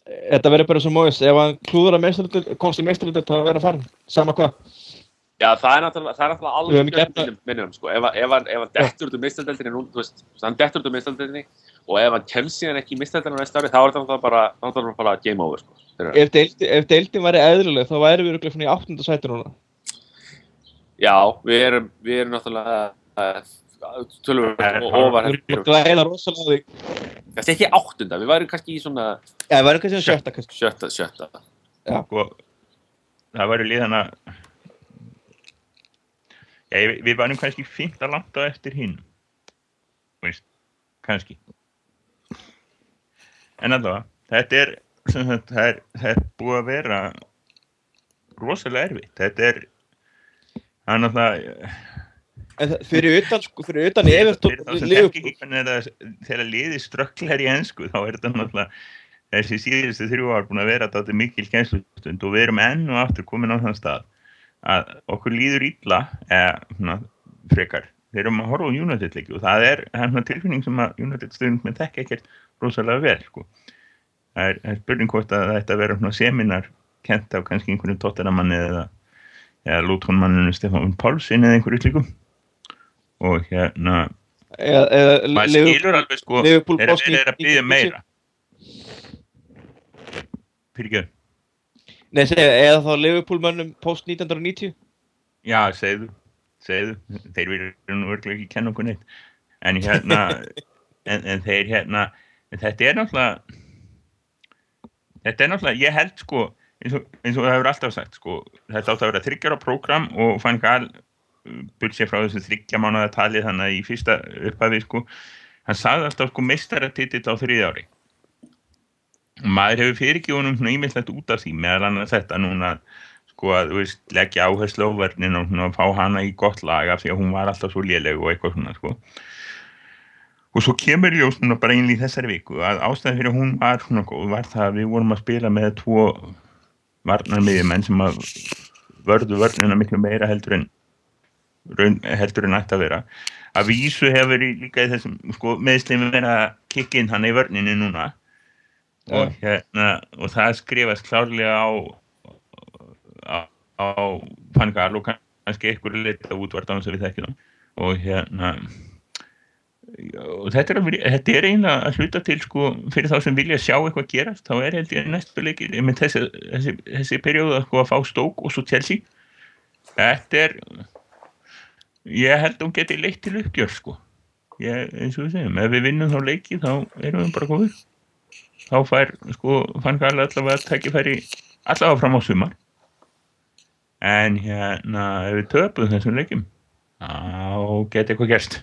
þetta verður bara svo móðis ef hann klúður að meistaröldur, komst í meistaröldur þá verður að fara, sama hvað. Já, það er náttúrulega, það er alveg minnum, minnum sko. ef, hann- dettur út úr mistadeldinni nú, þú veist, hann dettur út úr mistadeldinni og ef hann kemst síðan ekki í mistadeldinni næsta ári, þá er náttúrulega bara, bara game over, sko. Ef, deildi, deildin væri eðluleg þá væri við svona í áttunda sæti núna. Já, við erum, við erum náttúrulega tölvöld Það er og ofar erum að glæða rosalega því Kannski ekki áttunda, við værum kannski í svona já, við væri kannski að sjötta kannski. Sjötta, sjötta. sko, það væri liðana já, ég- við varum kannski fínt að landa eftir hinn. Veist, kannski. En allavega þetta er, það er það er búið að vera rosalega erfitt. Þetta er það er náttúrulega en fyrir utan, sko, fyrir utan hvernig þetta þegar liðið strögglar í ennsku þá er þetta náttúrulega þessi síðustu þrjú ár búin að vera þetta mikil kænslustund og við erum enn og aftur komin á þann stað að okkur líður illa eða frekar. Þeir erum að horfa á United leiki og það er tilfinning sem að United stundum með þekki ekkert rosalega vel sko. það er, er spurning hvort að þetta vera svona seminar kent af kannski einhverjum tóttaramanni eða, eða lútonmanninu Stefán Pálsson eða einhverju slíkum og hérna maður skilur alveg sko þeir eru að byggja 90. meira. Ekki Nei, segja, eða þá Liverpool mönnum post 1990 já, segðu, segðu. Þeir verður nú örglega ekki kenna okkur neitt. En hérna (laughs) en, en þeir hérna en þetta er náttúrulega þetta er náttúrulega, ég held sko eins og, eins og það hefur alltaf sagt sko þetta átt að vera þryggjara prógram og fann gal burt sér frá þessu þryggja mánuða tali þannig að í fyrsta upphafi sko. Hann sagði alltaf sko meistaratitill á þriði ári. Og maður hefur fyrirgið honum svona ímyndilegt út af því meðal annars þetta núna sko að veist, leggja áherslu á verðin og svona, fá hana í gott lag af því að hún var alltaf svo léleg og eitthvað svona sko. Og svo kemur ljós núna bara einlega í þessari viku að ástæðan fyrir hún var svona góð var það að við vorum að spila með tvo varnarmiðjumenn sem að vörðu vörnina miklu meira heldur en raun, heldur en ætti að vera. Að vísu hefur í- líka í þessum sko, meðslimi verið að kikka inn hann í vörninu núna. Og, hérna, og það skrifast klárlega á á, á Fangal og kannski einhverju leita útvart á þess að við þekkjum. Og hérna og þetta er, þetta er eiginlega að hluta til sko fyrir þá sem vilja sjá eitthvað gerast þá er held ég næstu leikir þessi, þessi, þessi perjóða sko að fá stók og svo Chelsea. Þetta er ég held að hún geti leitt til uppgjör sko. Ég, eins og við segjum, ef við vinnum þá leiki þá erum við bara góður þá fær sko fann Karl allavega tækifæri allavega fram á sumar. En hérna ef við töpum þessum leikim þá geti eitthvað gerst.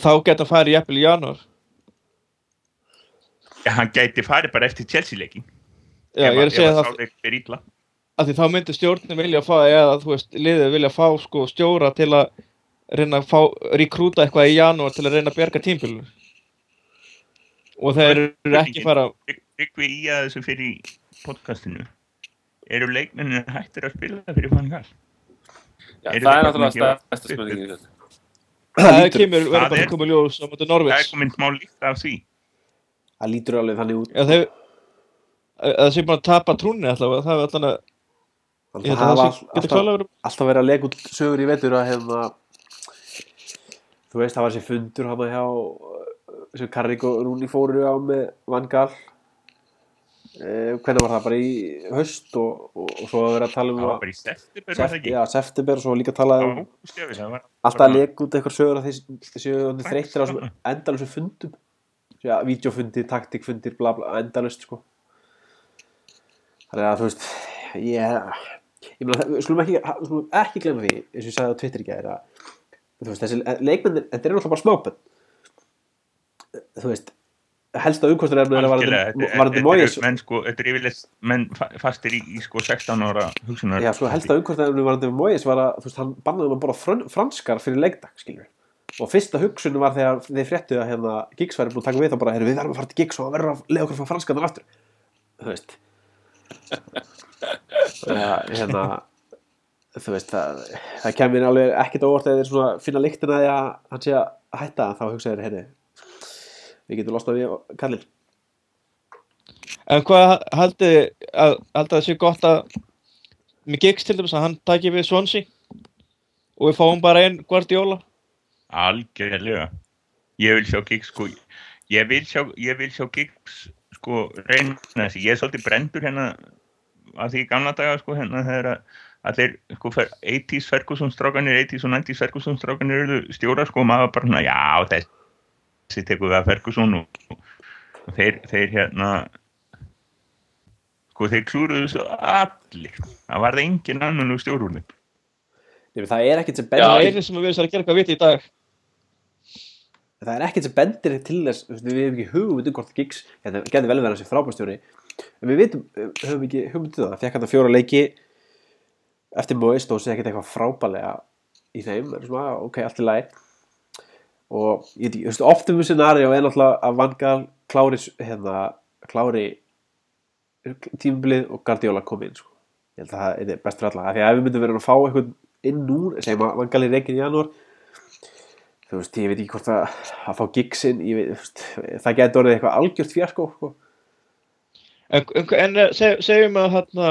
Þá geta farið jafnvel í janúar. Ja, hann gæti farið bara eftir Chelsea leikin Já, ég er að segja það. Það er illa að því þá myndi stjórnin vilja fá eða þú veist, liðið vilja fá sko stjóra til að reyna að fá rekrúta eitthvað í janúar til að reyna að bjarga tímbilinu og þeir eru ekki fara Ykkur í að þessu fyrir podcastinu? Eru leikmennin hættir að spila fyrir fann Karl Já, Eru það er náttúrulega að- stærsta spurning í þessu. það kemur, verður það bara að koma ljós á móti það er komin smá líkt af því. Það lítur alveg þannig út. Já, þeir að það sé búin að tapa trúnni allavega, það er allan að Þannig ég að að það hafa alltaf, alltaf verið að lega út sögur í vetur að hefna þú veist, það var þessi fundur hann hjá uh, sem Karrik og Rúni fóru á með Van Gaal. Uh, hvernig var það? Bara í haust og, og, og svo að vera að tala um Það var að- bara í september, seft, ekki? já, september og svo líka að tala um Áskjafi, það. Var alltaf að leka út eitthvað sögur að þeir séu orðnir þreyttir á þessum endalösum fundum. Já, vídeofundir, taktikfundir, bla bla, endalöst sko. Þannig að þú veist ég, ég meina, við skulum ekki, skulum ekki glemma því eins og ég sagði á Twitter í gæðir að þú veist, þessi leikmennir, þetta er náttúrulega bara smápenn þú veist helsta umkostur er að Moyes eru menn sko, þetta er yfirleitt menn fa- fastir í, í sko 16 ára hugsunar Já, sko, helsta umkvæmstæðinu varandi við Moyes var að, þú veist, hann bannaði um að fran, franskar fyrir leikdag, skilur. Og fyrsta hugsunum var þegar þeir fréttu að hérna Giggs væri búin að taka við þá bara, heyrðu, við verðum að fara til Giggs og það verður að leiða okkur frá franskarnar aftur. Þú veist. Já, hérna, þú veist, það, það kemur alveg ekkert óvart eða þeir svona finna lyktina því að hann sé að hætta, þá hugsaður, heyrðu, við getum losnað við Karlin. En hvað haldið að, haldið að það sé gott að með gigs til dæmis að hann taki við Swansea og við fáum bara einn Guardiola? Algjörlega. Ég vil sjá Giggs sko ég vil sjá, ég vil sjá Giggs sko reyna þessi, ég er svolítið brendur hérna að því í gamla daga sko hérna þegar að allir sko fer- 80s Ferguson strákanir 80s og 90s Ferguson strákanir eru stjóra sko og maður bara svona já þessi tekur við að Ferguson og, og þeir, þeir hérna sko þeir klúruðu svo allir. Það var það engin annan úr stjórnum það er ekkert sem Já, bendir, það er einu sem við erum að gera eitthvað viti í dag. Það er ekkert sem bendir til þess, við hefum ekki hugmynd um hvort Giggs, þetta getur vel verið hans í frábærstjóri en við vitum, höfum ekki hugmynd um það, fekk hann að fjóra leiki eftir Moist og sé ekkert eitthvað frábælega í þeim, en svona, ok, allt í lagi. Og ég veit ekki, þú veist, optimum scenario er náttúrulega að Vangal klári, hérna, klári tímabilið og Guardiola komi inn, sko. Ég held að það er best fyrir alla, af því að ef við myndum verið að fá eitthvað inn núr, segjum að Vangal er reikin í janúar þú veist, ég veit ekki hvort að, að fá gigsinn, það getur orðið eitthvað algjört fjarsko, sko. En, en, eh, seg, segjum að hérna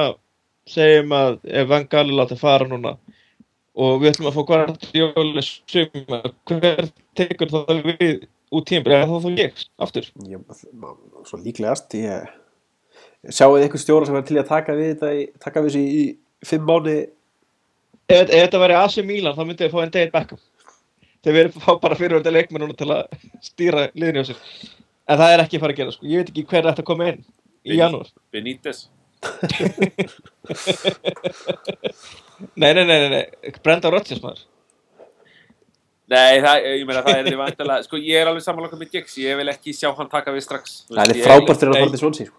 segjum að ef Van Gaal er látið fara núna og við ætlum að fá Guardiola suma, hver tekur það við út tímbil, er það þá gigs, aftur? Ég, ma- svo líklegast, ég, sjáu þið eitthvað stjóra sem er til að taka við þetta, í, taka við þessu í, fimm mánu, Ef, ef þetta væri AC Milan, þá myndið við fá en Dale Beckham. Þegar við erum bara fyrirvöldi leikmenn til að stýra sér. En það er ekki að fara að gera, sko, ég veit ekki hver þetta að koma inn í janúar Benítez (laughs) Nei, nei, nei, nei, nei. Brenda Rodgers maður Nei, það, ég meina það er því vantilega Sko, ég er alveg samanlokkað með Giggs Ég vil ekki sjá hann taka við strax það er frábært fyrir að nei. fara til svonsi, sko.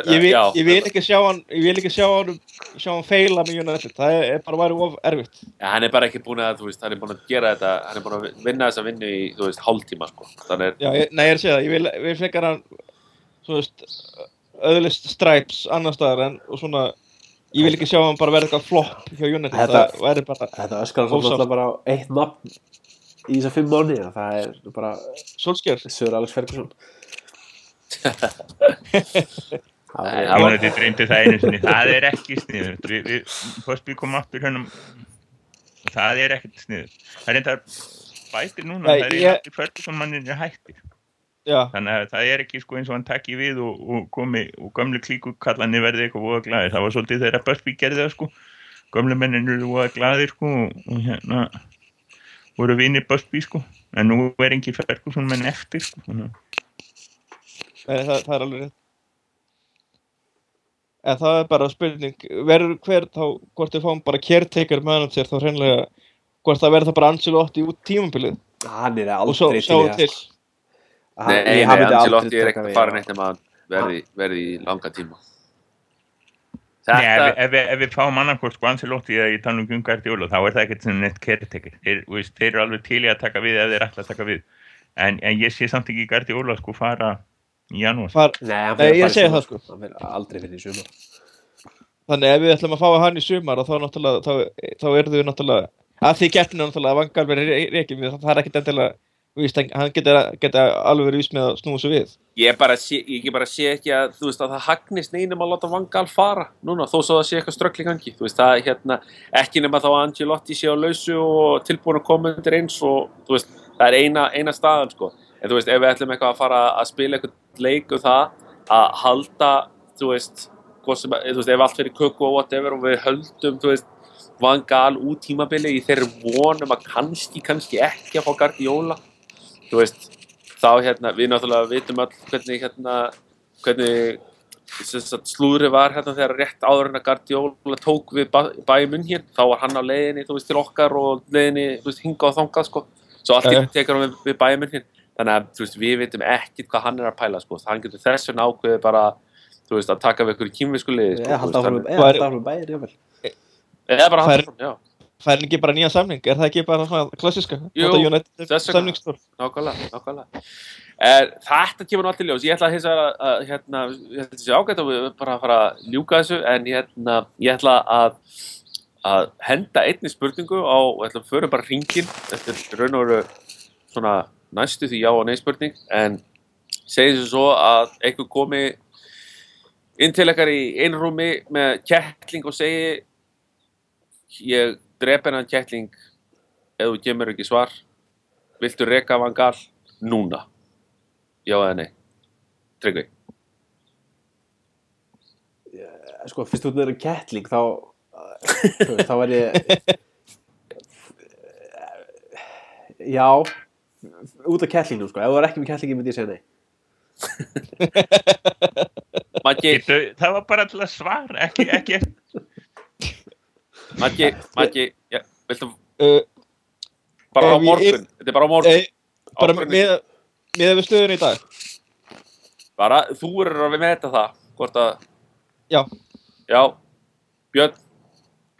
ég vil, já, ég vil ekki sjá hann ég vil ekki sjá hann sjá hann feila með United það er, er bara væri of erfitt ja, Hann er bara ekki búin að, þú veist, hann er búin að gera þetta Hann er búin að vinna þessa vinnu í, þú veist, hálftíma sko. Þannig er, Já, ég, nei, ég er að segja það, ég vil, vil frekar hann svo veist öðlist stripes annar staðar en og svona ég vil ekki sjá hann bara verða eitthvað flopp hjá United, Þetta- það væri bara Þetta öskar Ósátt. náttúrulega bara eitt nafn í þessar fimm mánu, það er bara solskjör Sör Alex Ferguson. Er- Vonandi dreymdi það einu sinni, það er ekki sniður. Við, við, Fosby kom aftur hérna það er ekkert sniður. Það er enda bætir núna Nei, það er ég- allir Ferguson mannir hættir já, þannig að það er ekki sko eins og hann takki við og, og komi og gömlu klíku kallanir verði eitthvað voða glæðir, það var svolítið þegar Busby gerði það sko, gömlu mennin eru voða glæðir sko og, og hérna voru vinir Busby sko. En nú er engin Ferguson menn eftir sko nei, það, það er alveg rétt. En það er bara spurning verður hver þá, hvort við fáum bara caretaker manager þá hreinlega hvort það verður það bara Ancelotti út tímabilið? Hann er og svo aldrei sjáum í til Nei, nei, aldrei er ekkert að fara neitt nema að verði, verði í langa tíma. Nei, ef, Þetta, ef, ef við fáum annarkvort sko Ancelotti eða ég tala um Gunn Guardiola þá er það ekkert sem neitt caretaker þeir, þeir eru alveg til í að taka við ef þeir ætla að taka við. En, en ég sé samt ekki Guardiola sko fara í janúar. Far, Nei, Nei, ég í segi það, sko. Hann fer aldrei fyrir í sumar. þannig ef við ætlum að fá hann í sumar og þá náttúrulega þá, þá eru við náttúrulega að því keppninu náttúrulega að vangal verið reikin við það er ekkit endilega víst, hann- getur geta alveg verið vís með að snúa svo við. Ég bara sé, ég bara sé ekki að, veist, að það hagnist neinum að láta Vangal fara núna, þó svo það sé eitthvað ströggli gangi, veist, það hérna, ekki nema þá að Angelotti sé á lausu og tilbúin að koma undir eins og, veist, það er eina, eina staðan, sko, en ef við ætlum eitthvað að fara að spila eitthvað leik um það, að halda sem, ef allt fyrir köku og whatever og við höldum, þú veist, Van Gaal út tímabili í þeirri vonum að kannski, kannski ekki að fá Guardiola, þú veist, þá hérna, við náttúrulega vitum all hvernig hérna, hvernig sem sagt, slúðri var hérna þegar rétt áður en að Guardiola tók við bæjum munn hér, þá var hann á leiðinni, þú veist, til okkar og leiðinni, þú veist, hinga og þangað, sko, svo allt einu tekur hann við, við bæjum munn hér, þannig að, þú veist, við vitum ekkert hvað hann er að pæla, sko, hann getur þess vegna ákveðið bara, þú veist, að taka við ykkur í kýmvisku liði, sko, Eða þú halda veist, áfram áfram bæir, jáfnvel. eða bara halda fram, já. Fær hann ekki bara nýjan samning, er það ekki bara svona klassiska Jú, þess vegna. nákvæmlega, nákvæmlega. Er, þetta kemur nú allir ljós, ég ætla að vegar að, hérna, ég ætla að sé ágætt að við bara að fara að ljúka þessu, en hérna, ég ætla að, að henda einni spurningu á, og ætla að förum bara hringin, þetta er raun og veru svona næstu því já og nei spurning, en segjum sem svo að einhver komi inn til ykkar í einrúmi með kettling og segi ég drep hennan kettling ef þú gemur ekki svar. Viltu reka Van Gaal? Núna. Já eða nei? Tryggvi? Sko, fyrst út með þeirra kettling, þá, þá var ég, já, út af kettlingum, sko. Ef þú er ekki með kettlingin, myndi ég segja nei. Maggi, Getu, það var bara til að svara, ekki, ekki Maggi, Maggi já, viltu uh, bara á morgun þetta er bara á morgun eh, bara með með við stöðun í dag bara, þú eru að við með þetta það hvort að Já. já, Björn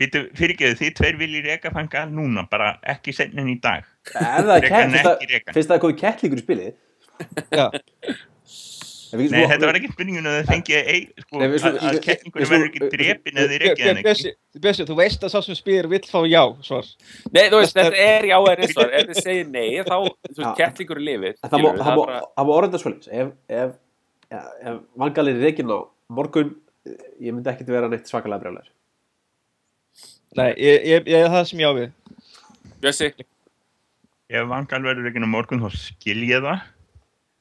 Býtu, fyrirgeðu, þið tveir viljið reka fanga núna, bara ekki senn en í dag. Er að, ekki reka. fyrst að það komið kettlingur í spilið? Já. (laughs) Nei, svo- þetta var ekki spurningin að það fengið ei, sko, að, að svo- verður ekki drepin eða rekið hann Björn, ekki. Bjössi, þú veist að sá sem spyr vill fá já svar Nei, þú veist, Þetta er já eða nei svar. Ef þið segir nei, þá, Já. kettlingur er lifið. En það má, orðinda svolítið ef, ef, ef vangalir er reikin á morgun eh, ég myndi ekkert vera neitt svakalega brjálæður Nei, ég, ég, ég er það sem ég á við Bjössi, Ef vangal verður ekki á morgun þá skil ég það,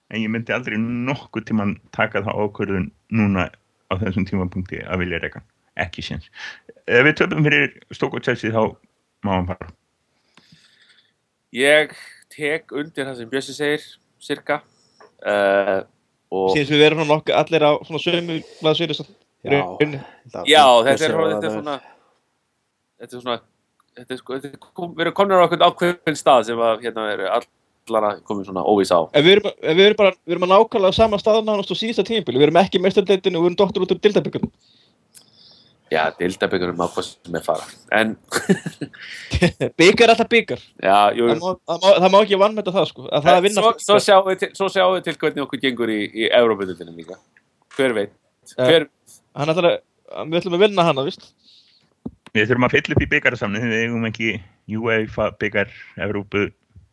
en ég myndi aldrei nokkuð tíman taka það ákvörðun núna á þessum tímapunkti að vilja reka hann. Ekki séns. Ef við töpum fyrir stók og Chelsea þá má hann fara. ég tek undir það sem Bjössi segir, cirka. Uh, og síðan sem við verum nokkuð allir á svona sömu blaðsýri Já, Já, þetta er, þetta er svona þetta er svona þetta er sko, við erum komin á okkur ákveðin stað sem að hérna er allara komin svona óvís á En við erum, en við erum bara, við erum að nákvæmlega sama stað nánast á síðasta tímabili, við erum ekki mestardeildinu og við erum doktor út úr dildabökkunum. Já, dildabyggurum á hvað sem er fara en, (laughs) Byggar er alltaf jú Það má, það, má, það má ekki vannmeta það sko, að það að vinna svo, svo, sjáum við til, svo sjáum við til hvernig okkur gengur í, í Európa-dildinu líka hver veit Ja. hver, Hann ætlar að, við ætlum að vinna hana, víst? Við þurfum að fylla upp í byggarsamni þegar við eigum ekki UEFA byggar, Evrópu,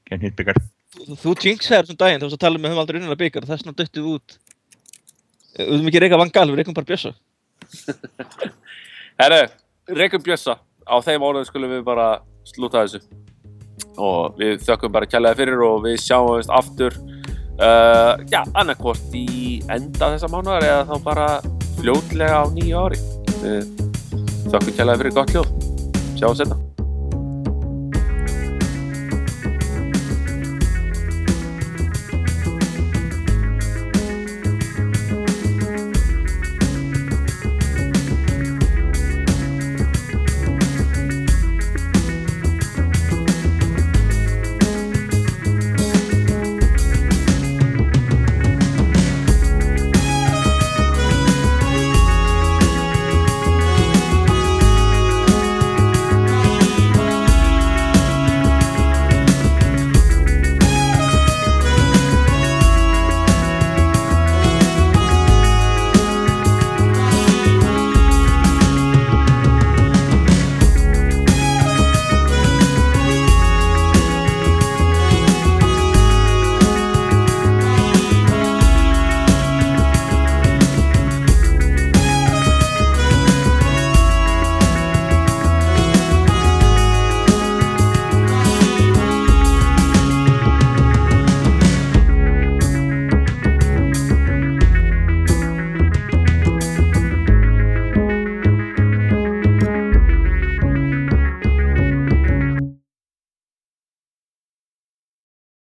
kennið byggar. Þú, þú jinxaðir þessum daginn, þú varst að tala um að við höfum aldrei unnið að byggar, þess vegna döttum við út. Við höfum ekki reyka vangal, við reykum bara bjössa. (laughs) herru, Reykjum Bjössa. Á þeim orðum skulum við bara slúta þessu. Og við þökkum bara kjærlega fyrir og við sjáumst aftur uh, já, annarkvort í enda þessa mánuðar eða þá bara fljótlega á nýju ári. Við þökkum kjærlega fyrir gott hljóð. Sjáum setna